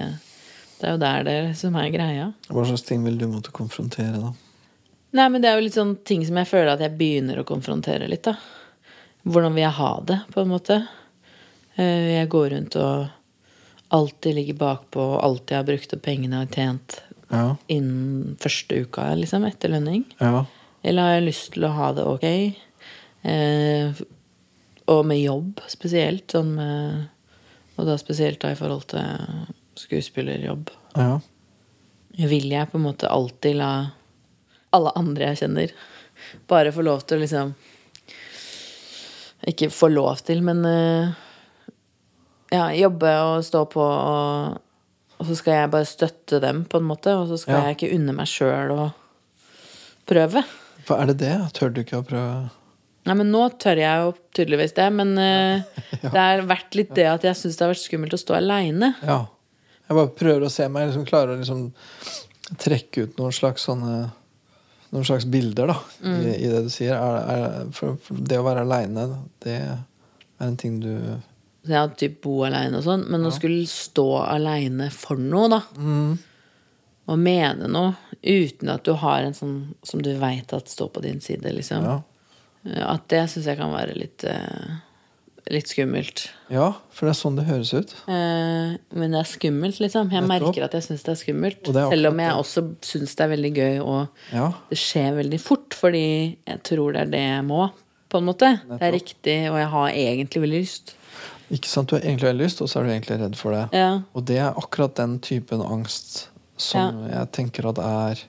Speaker 3: Det er jo der det som er greia.
Speaker 2: Hva slags ting vil du måtte konfrontere, da?
Speaker 3: Nei, men det er jo litt sånn ting som jeg føler at jeg begynner å konfrontere litt, da. Hvordan vil jeg ha det, på en måte? Eh, Jeg går rundt og alltid ligger bakpå og alltid har brukt opp pengene jeg har tjent
Speaker 2: Ja.
Speaker 3: innen første uka, liksom, etter lønning.
Speaker 2: Ja.
Speaker 3: Eller har jeg lyst til å ha det ok? Eh, og med jobb spesielt. Sånn med, og da spesielt da i forhold til skuespillerjobb.
Speaker 2: ja.
Speaker 3: Vil jeg på en måte alltid la alle andre jeg kjenner, bare få lov til å liksom Ikke få lov til, men eh, ja, jobbe og stå på og og så skal jeg bare støtte dem, på en måte. Og så skal
Speaker 2: Ja.
Speaker 3: jeg ikke unne meg sjøl å prøve.
Speaker 2: Hva er det det? Tør du ikke å prøve
Speaker 3: Nei, men nå tør jeg jo tydeligvis det. Men eh, det har vært litt det at jeg syns det har vært skummelt å stå aleine.
Speaker 2: Ja. Jeg bare prøver å se om jeg liksom klarer å liksom trekke ut noen slags sånne Noen slags bilder da,
Speaker 3: Mm.
Speaker 2: i, i det du sier. Er, er, for, for det å være aleine, det er en ting du
Speaker 3: Ja, typ bo aleine og sånn. Men å skulle stå aleine for noe, da,
Speaker 2: mm.
Speaker 3: og mene noe uten at du har en sånn som du veit at står på din side, liksom.
Speaker 2: Ja.
Speaker 3: At det syns jeg kan være litt eh, Litt skummelt.
Speaker 2: ja, for det er sånn det høres ut.
Speaker 3: Eh, men det er skummelt, liksom. Jeg merker at jeg syns det er skummelt.
Speaker 2: Det er
Speaker 3: Selv om jeg også syns det er veldig gøy, og
Speaker 2: Ja.
Speaker 3: det skjer veldig fort, fordi jeg tror det er det jeg må, på en måte. Det er riktig, og jeg har egentlig veldig lyst.
Speaker 2: Ikke sant, Du har egentlig veldig lyst, og så er du egentlig redd for det.
Speaker 3: Ja.
Speaker 2: Og det er akkurat den typen angst som jeg tenker at er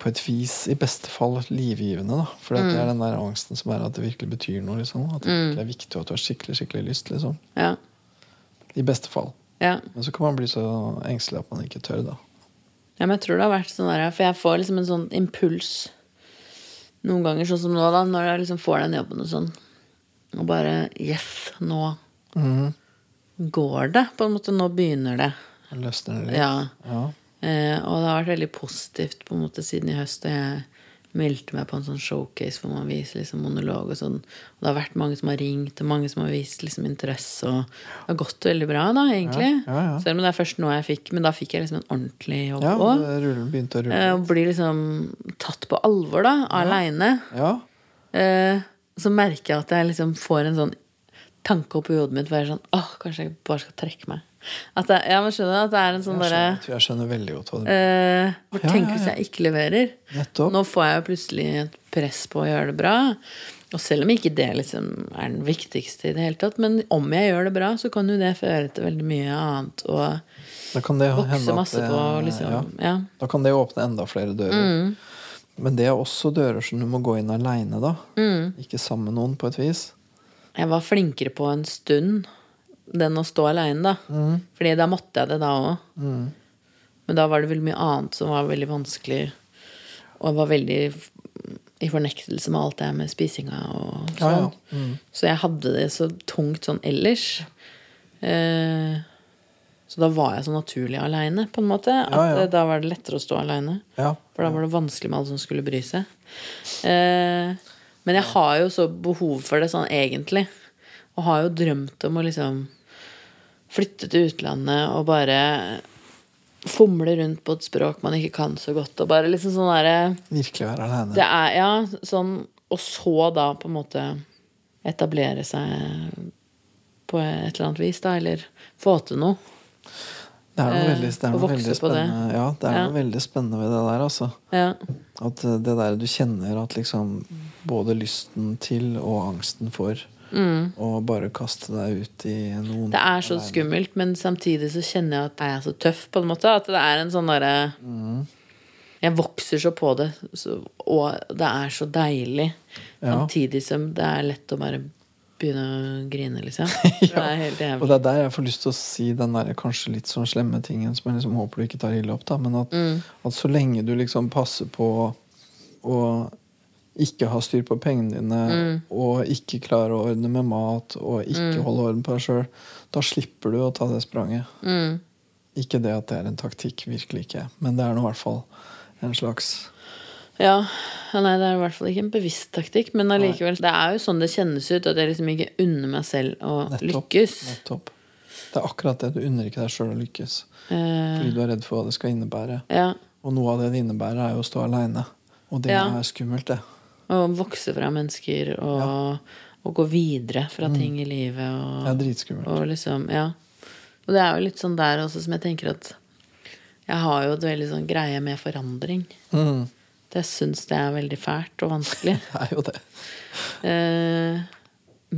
Speaker 2: på et vis i beste fall livgivende. da For det er den der angsten som er at det virkelig betyr noe. liksom At det virkelig er viktig, og at du har skikkelig skikkelig lyst. liksom
Speaker 3: Ja.
Speaker 2: I beste fall.
Speaker 3: ja.
Speaker 2: Men så kan man bli så engstelig at man ikke tør, da.
Speaker 3: Ja, men jeg tror det har vært sånn der, for jeg får liksom en sånn impuls noen ganger, sånn som nå, da, når jeg liksom får den jobben og sånn. Og bare Yes, nå
Speaker 2: mm.
Speaker 3: går det. På en måte, nå begynner det.
Speaker 2: Løsner det litt.
Speaker 3: Ja.
Speaker 2: Ja.
Speaker 3: Eh, og det har vært veldig positivt på en måte siden i høst. Da jeg meldte meg på en sånn showcase hvor man viser liksom monolog og sånn. Og det har vært mange som har ringt, og mange som har vist liksom interesse. Og det har gått veldig bra, da, egentlig.
Speaker 2: Ja, ja, ja.
Speaker 3: Selv om det er først nå jeg fikk Men da fikk jeg liksom en ordentlig jobb òg. Eh, Og blir liksom tatt på alvor, da, aleine.
Speaker 2: Ja.
Speaker 3: Eh, så merker jeg at jeg liksom får en sånn tanke i hodet mitt hvor jeg er sånn Åh, kanskje jeg bare skal trekke meg. At jeg, ja, men skjønner at det er en sånn derre
Speaker 2: jeg skjønner veldig godt hva du
Speaker 3: eh, hvor
Speaker 2: Ja,
Speaker 3: Tenk hvis jeg ikke leverer.
Speaker 2: Nettopp.
Speaker 3: Nå får jeg jo plutselig et press på å gjøre det bra. Og selv om ikke det liksom er den viktigste i det hele tatt, men om jeg gjør det bra, så kan jo det føre til veldig mye annet. Og
Speaker 2: Da kan det
Speaker 3: vokse masse
Speaker 2: det-
Speaker 3: på liksom
Speaker 2: ja.
Speaker 3: Ja.
Speaker 2: Da kan det åpne enda flere dører.
Speaker 3: Mm.
Speaker 2: Men det er også dører som du må gå inn aleine, da.
Speaker 3: Mm.
Speaker 2: Ikke sammen med noen, på et vis.
Speaker 3: Jeg var flinkere på en stund den å stå aleine, da.
Speaker 2: Mm.
Speaker 3: Fordi da måtte jeg det da òg. Men da var det veldig mye annet som var veldig vanskelig. Og var veldig i fornektelse med alt det her med spisinga og
Speaker 2: Ja,
Speaker 3: sånn.
Speaker 2: Mm.
Speaker 3: Så jeg hadde det så tungt sånn ellers. Eh, så da var jeg så naturlig aleine, på en måte. At
Speaker 2: Ja, ja.
Speaker 3: eh, da var det lettere å stå aleine.
Speaker 2: Ja.
Speaker 3: For da var det vanskelig med alle som skulle bry seg. Eh, men jeg har jo så behov for det sånn egentlig. Og har jo drømt om å liksom flytte til utlandet og bare fomle rundt på et språk man ikke kan så godt. Og bare liksom sånn derre
Speaker 2: Virkelig være aleine.
Speaker 3: Det er ja, sånn Og så da på en måte etablere seg på et eller annet vis, da. Eller få til noe.
Speaker 2: Det er noe
Speaker 3: eh,
Speaker 2: veldig, det er noe veldig
Speaker 3: spennende det.
Speaker 2: Ja, det er
Speaker 3: Ja.
Speaker 2: noe veldig spennende ved det der, altså.
Speaker 3: Ja.
Speaker 2: At eh, det der du kjenner at liksom både lysten til og angsten for å bare kaste deg ut i noen
Speaker 3: Mm. Det er så skummelt, men samtidig så kjenner jeg at jeg er så tøff, på en måte. At det er en sånn derre
Speaker 2: Mm.
Speaker 3: Jeg vokser så på det, så, og det er så deilig.
Speaker 2: Ja.
Speaker 3: Samtidig som det er lett å bare begynne å grine, liksom. Det er helt
Speaker 2: Og det er der jeg får lyst til å si den der kanskje litt sånn slemme tingen som jeg liksom håper du ikke tar ille opp, da. Men at,
Speaker 3: Mm.
Speaker 2: at så lenge du liksom passer på å ikke ha styr på pengene dine,
Speaker 3: Mm.
Speaker 2: og ikke klare å ordne med mat, og ikke holde orden på deg sjøl, da slipper du å ta det spranget.
Speaker 3: Mm.
Speaker 2: Ikke det at det er en taktikk, virkelig ikke. Men det er nå i hvert fall en slags
Speaker 3: Ja. ja, Nei, det er i hvert fall ikke en bevisst taktikk, men allikevel. Det er jo sånn det kjennes ut, at jeg liksom ikke unner meg selv å
Speaker 2: Nettopp.
Speaker 3: lykkes.
Speaker 2: Nettopp. Det er akkurat det. Du unner ikke deg sjøl å lykkes.
Speaker 3: Eh,
Speaker 2: Fordi du er redd for hva det skal innebære.
Speaker 3: ja.
Speaker 2: Og noe av det det innebærer, er jo å stå aleine. Og det
Speaker 3: Ja.
Speaker 2: er skummelt, det.
Speaker 3: Og vokse fra mennesker og, og gå videre fra ting i livet. Og,
Speaker 2: Det er dritskummelt.
Speaker 3: Og liksom, ja. Og det er jo litt sånn der også som jeg tenker at jeg har jo et veldig sånn greie med forandring.
Speaker 2: Mm.
Speaker 3: Det syns det er veldig fælt og vanskelig.
Speaker 2: Det er jo det.
Speaker 3: Eh,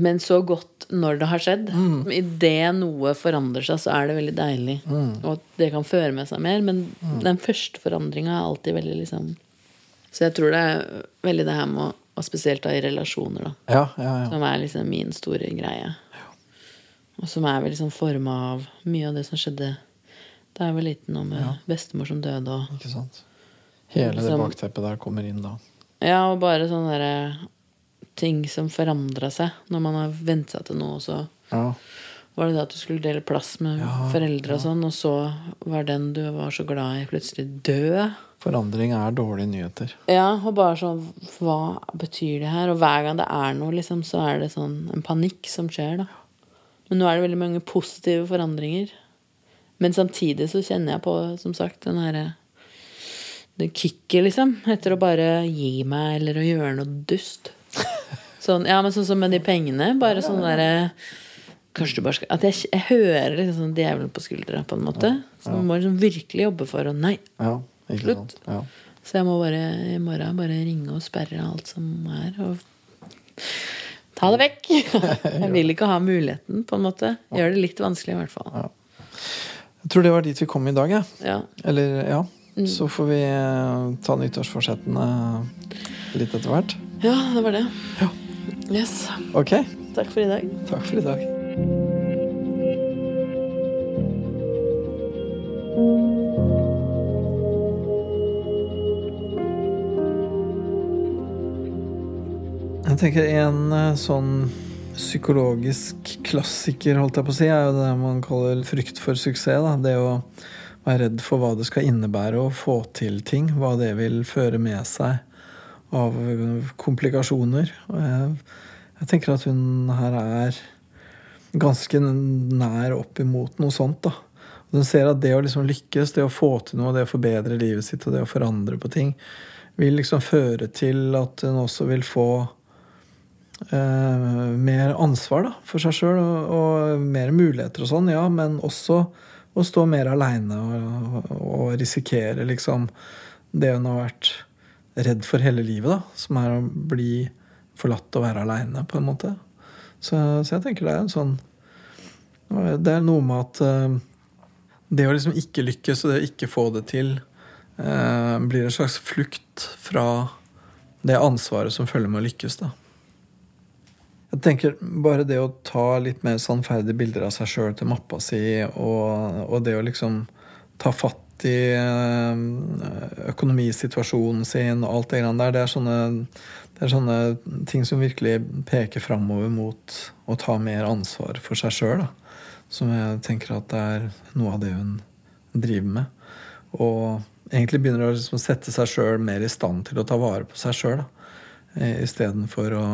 Speaker 3: men så godt når det har skjedd.
Speaker 2: Mm.
Speaker 3: Idet noe forandrer seg, så er det veldig deilig.
Speaker 2: Mm.
Speaker 3: Og det kan føre med seg mer. Men den første forandringa er alltid veldig liksom Så jeg tror det er veldig det her med å Og spesielt da i relasjoner, da.
Speaker 2: Ja, ja, ja.
Speaker 3: Som er liksom min store greie. Og som er vel liksom forma av mye av det som skjedde Da jeg var liten, og med bestemor som døde og
Speaker 2: Ikke sant? Hele det
Speaker 3: Liksom-
Speaker 2: bakteppet der kommer inn da.
Speaker 3: Ja, og bare sånne der, ting som forandra seg når man har vent seg til noe, og så
Speaker 2: Ja.
Speaker 3: var det det at du skulle dele plass med foreldre og sånn, og så var den du var så glad i, plutselig død.
Speaker 2: Forandring er dårlige nyheter.
Speaker 3: Ja, og bare sånn Hva betyr det her? Og hver gang det er noe, liksom, så er det sånn en panikk som skjer, da. Men nå er det veldig mange positive forandringer. Men samtidig så kjenner jeg på, som sagt, den herre Det kicket, liksom. Etter å bare gi meg eller å gjøre noe dust. Sånn, ja, men sånn som med de pengene. Bare sånn derre Kanskje du bare skal At jeg, jeg hører liksom sånn djevelen på skuldra, på en måte. Så man må liksom virkelig jobbe for å Nei,
Speaker 2: Ja,
Speaker 3: Slutt.
Speaker 2: Ja.
Speaker 3: så jeg må bare i morgen bare ringe og sperre alt som er, og ta det vekk. Jeg vil ikke ha muligheten, på en måte. Gjør det litt vanskelig, i hvert fall.
Speaker 2: Jeg tror det var dit vi kom i dag, jeg.
Speaker 3: Ja.
Speaker 2: Eller, ja.
Speaker 3: Mm.
Speaker 2: Så får vi eh, ta nyttårsforsettene litt etter hvert.
Speaker 3: ja, det var det.
Speaker 2: Ja.
Speaker 3: Yes.
Speaker 2: Ok.
Speaker 3: Takk for i dag.
Speaker 2: Takk for i dag. Jeg tenker en eh, sånn psykologisk klassiker, holdt jeg på å si, er jo det man kaller frykt for suksess. Da. Det å være redd for hva det skal innebære å få til ting. Hva det vil føre med seg av komplikasjoner. Og jeg, jeg tenker at hun her er ganske nær opp imot noe sånt. da. Og Hun ser at det å liksom lykkes, det å få til noe, det å forbedre livet sitt og det å forandre på ting, vil liksom føre til at hun også vil få eh, mer ansvar da, for seg sjøl og, og mer muligheter og sånn, ja, men også å stå mer aleine og, og risikere liksom det hun har vært redd for hele livet, da, som er å bli forlatt og være aleine, på en måte. Så, så jeg tenker det er en sånn Det er noe med at eh, det å liksom ikke lykkes og det å ikke få det til, eh, blir en slags flukt fra det ansvaret som følger med å lykkes, da. Jeg tenker bare det å ta litt mer sannferdige bilder av seg sjøl til mappa si, og, og det å liksom ta fatt i eh, økonomisituasjonen sin og alt det greiene der, det er, sånne, det er sånne ting som virkelig peker framover mot å ta mer ansvar for seg sjøl. Som jeg tenker at det er noe av det hun driver med. Og egentlig begynner å liksom sette seg sjøl mer i stand til å ta vare på seg sjøl. Istedenfor å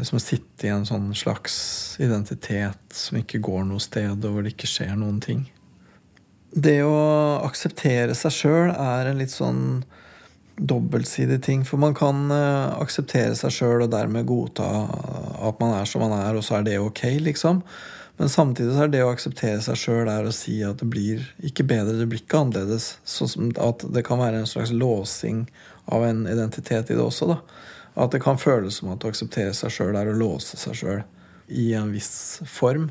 Speaker 2: som å sitte i en sånn slags identitet som ikke går noe sted, og hvor det ikke skjer noen ting. Det å akseptere seg sjøl er en litt sånn dobbeltsidig ting. For man kan uh, akseptere seg sjøl og dermed godta at man er som man er, og så er det ok, liksom. Men samtidig så er det å akseptere seg sjøl å si at det blir ikke bedre, det blir ikke annerledes. Sånn at det kan være en slags låsing av en identitet i det også. da. At det kan føles som at å akseptere seg sjøl er å låse seg sjøl i en viss form.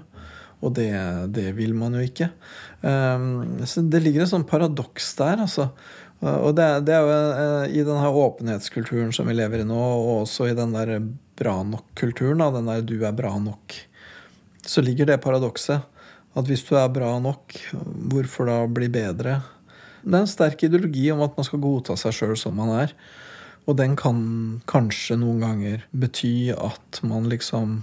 Speaker 2: Og det, det, vil man jo ikke. Um, så det ligger et sånt paradoks der, altså. Og det, det er jo uh, i den her åpenhetskulturen som vi lever i nå, og også i den der bra nok-kulturen, den der du er bra nok, så ligger det paradokset. At hvis du er bra nok, hvorfor da bli bedre? Det er en sterk ideologi om at man skal godta seg sjøl som man er. Og den kan kanskje noen ganger bety at man liksom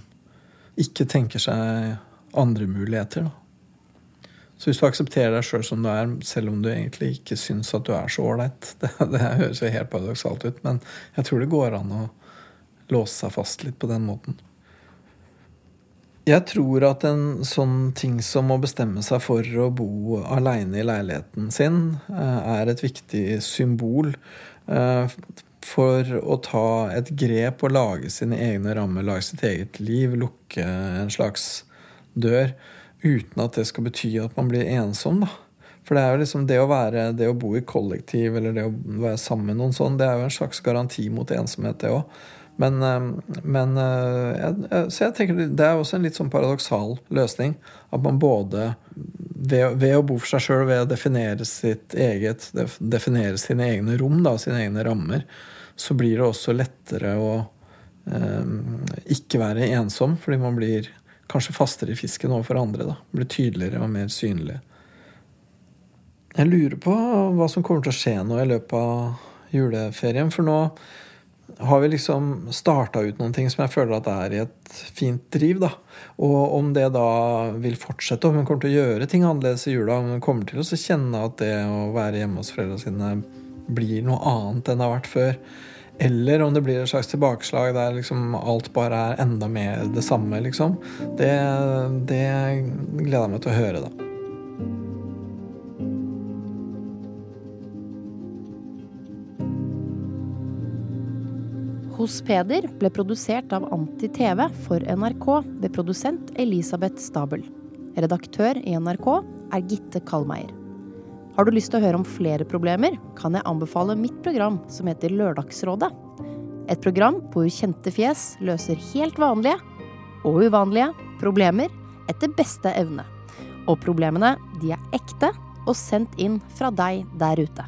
Speaker 2: ikke tenker seg andre muligheter. Da. Så hvis du aksepterer deg sjøl som du er, selv om du egentlig ikke syns at du er så ålreit det, det høres jo helt paradoksalt ut, men jeg tror det går an å låse seg fast litt på den måten. Jeg tror at en sånn ting som å bestemme seg for å bo aleine i leiligheten sin, er et viktig symbol for å ta et grep og lage sine egne rammer, lage sitt eget liv, lukke en slags dør, uten at det skal bety at man blir ensom, da. For det er jo liksom det å være, det å bo i kollektiv eller det å være sammen med noen sånn, det er jo en slags garanti mot ensomhet, det òg. Men, men Så jeg tenker det er også en litt sånn paradoksal løsning. At man både ved, ved å bo for seg sjøl, ved å definere sitt eget Definere sine egne rom, da, sine egne rammer, så blir det også lettere å eh, ikke være ensom, fordi man blir kanskje fastere i fisken overfor andre. da, Blir tydeligere og mer synlig. Jeg lurer på hva som kommer til å skje nå i løpet av juleferien. For nå har vi liksom starta ut noen ting som jeg føler at er i et fint driv. da. Og om det da vil fortsette, om hun kommer til å gjøre ting annerledes i jula, om hun kommer til å kjenne at det å være hjemme hos foreldrene sine blir noe annet enn det har vært før. Eller om det blir et slags tilbakeslag der liksom alt bare er enda mer det samme, liksom. Det, det gleder jeg meg til å høre, da.
Speaker 1: Hos Peder ble produsert av Anti-TV for NRK ved produsent Elisabeth Stabel. Redaktør i NRK er Gitte Kalmeier. Har du lyst til å høre om flere problemer, kan jeg anbefale mitt program som heter Lørdagsrådet. Et program hvor kjente fjes løser helt vanlige og uvanlige problemer etter beste evne. Og problemene, de er ekte og sendt inn fra deg der ute.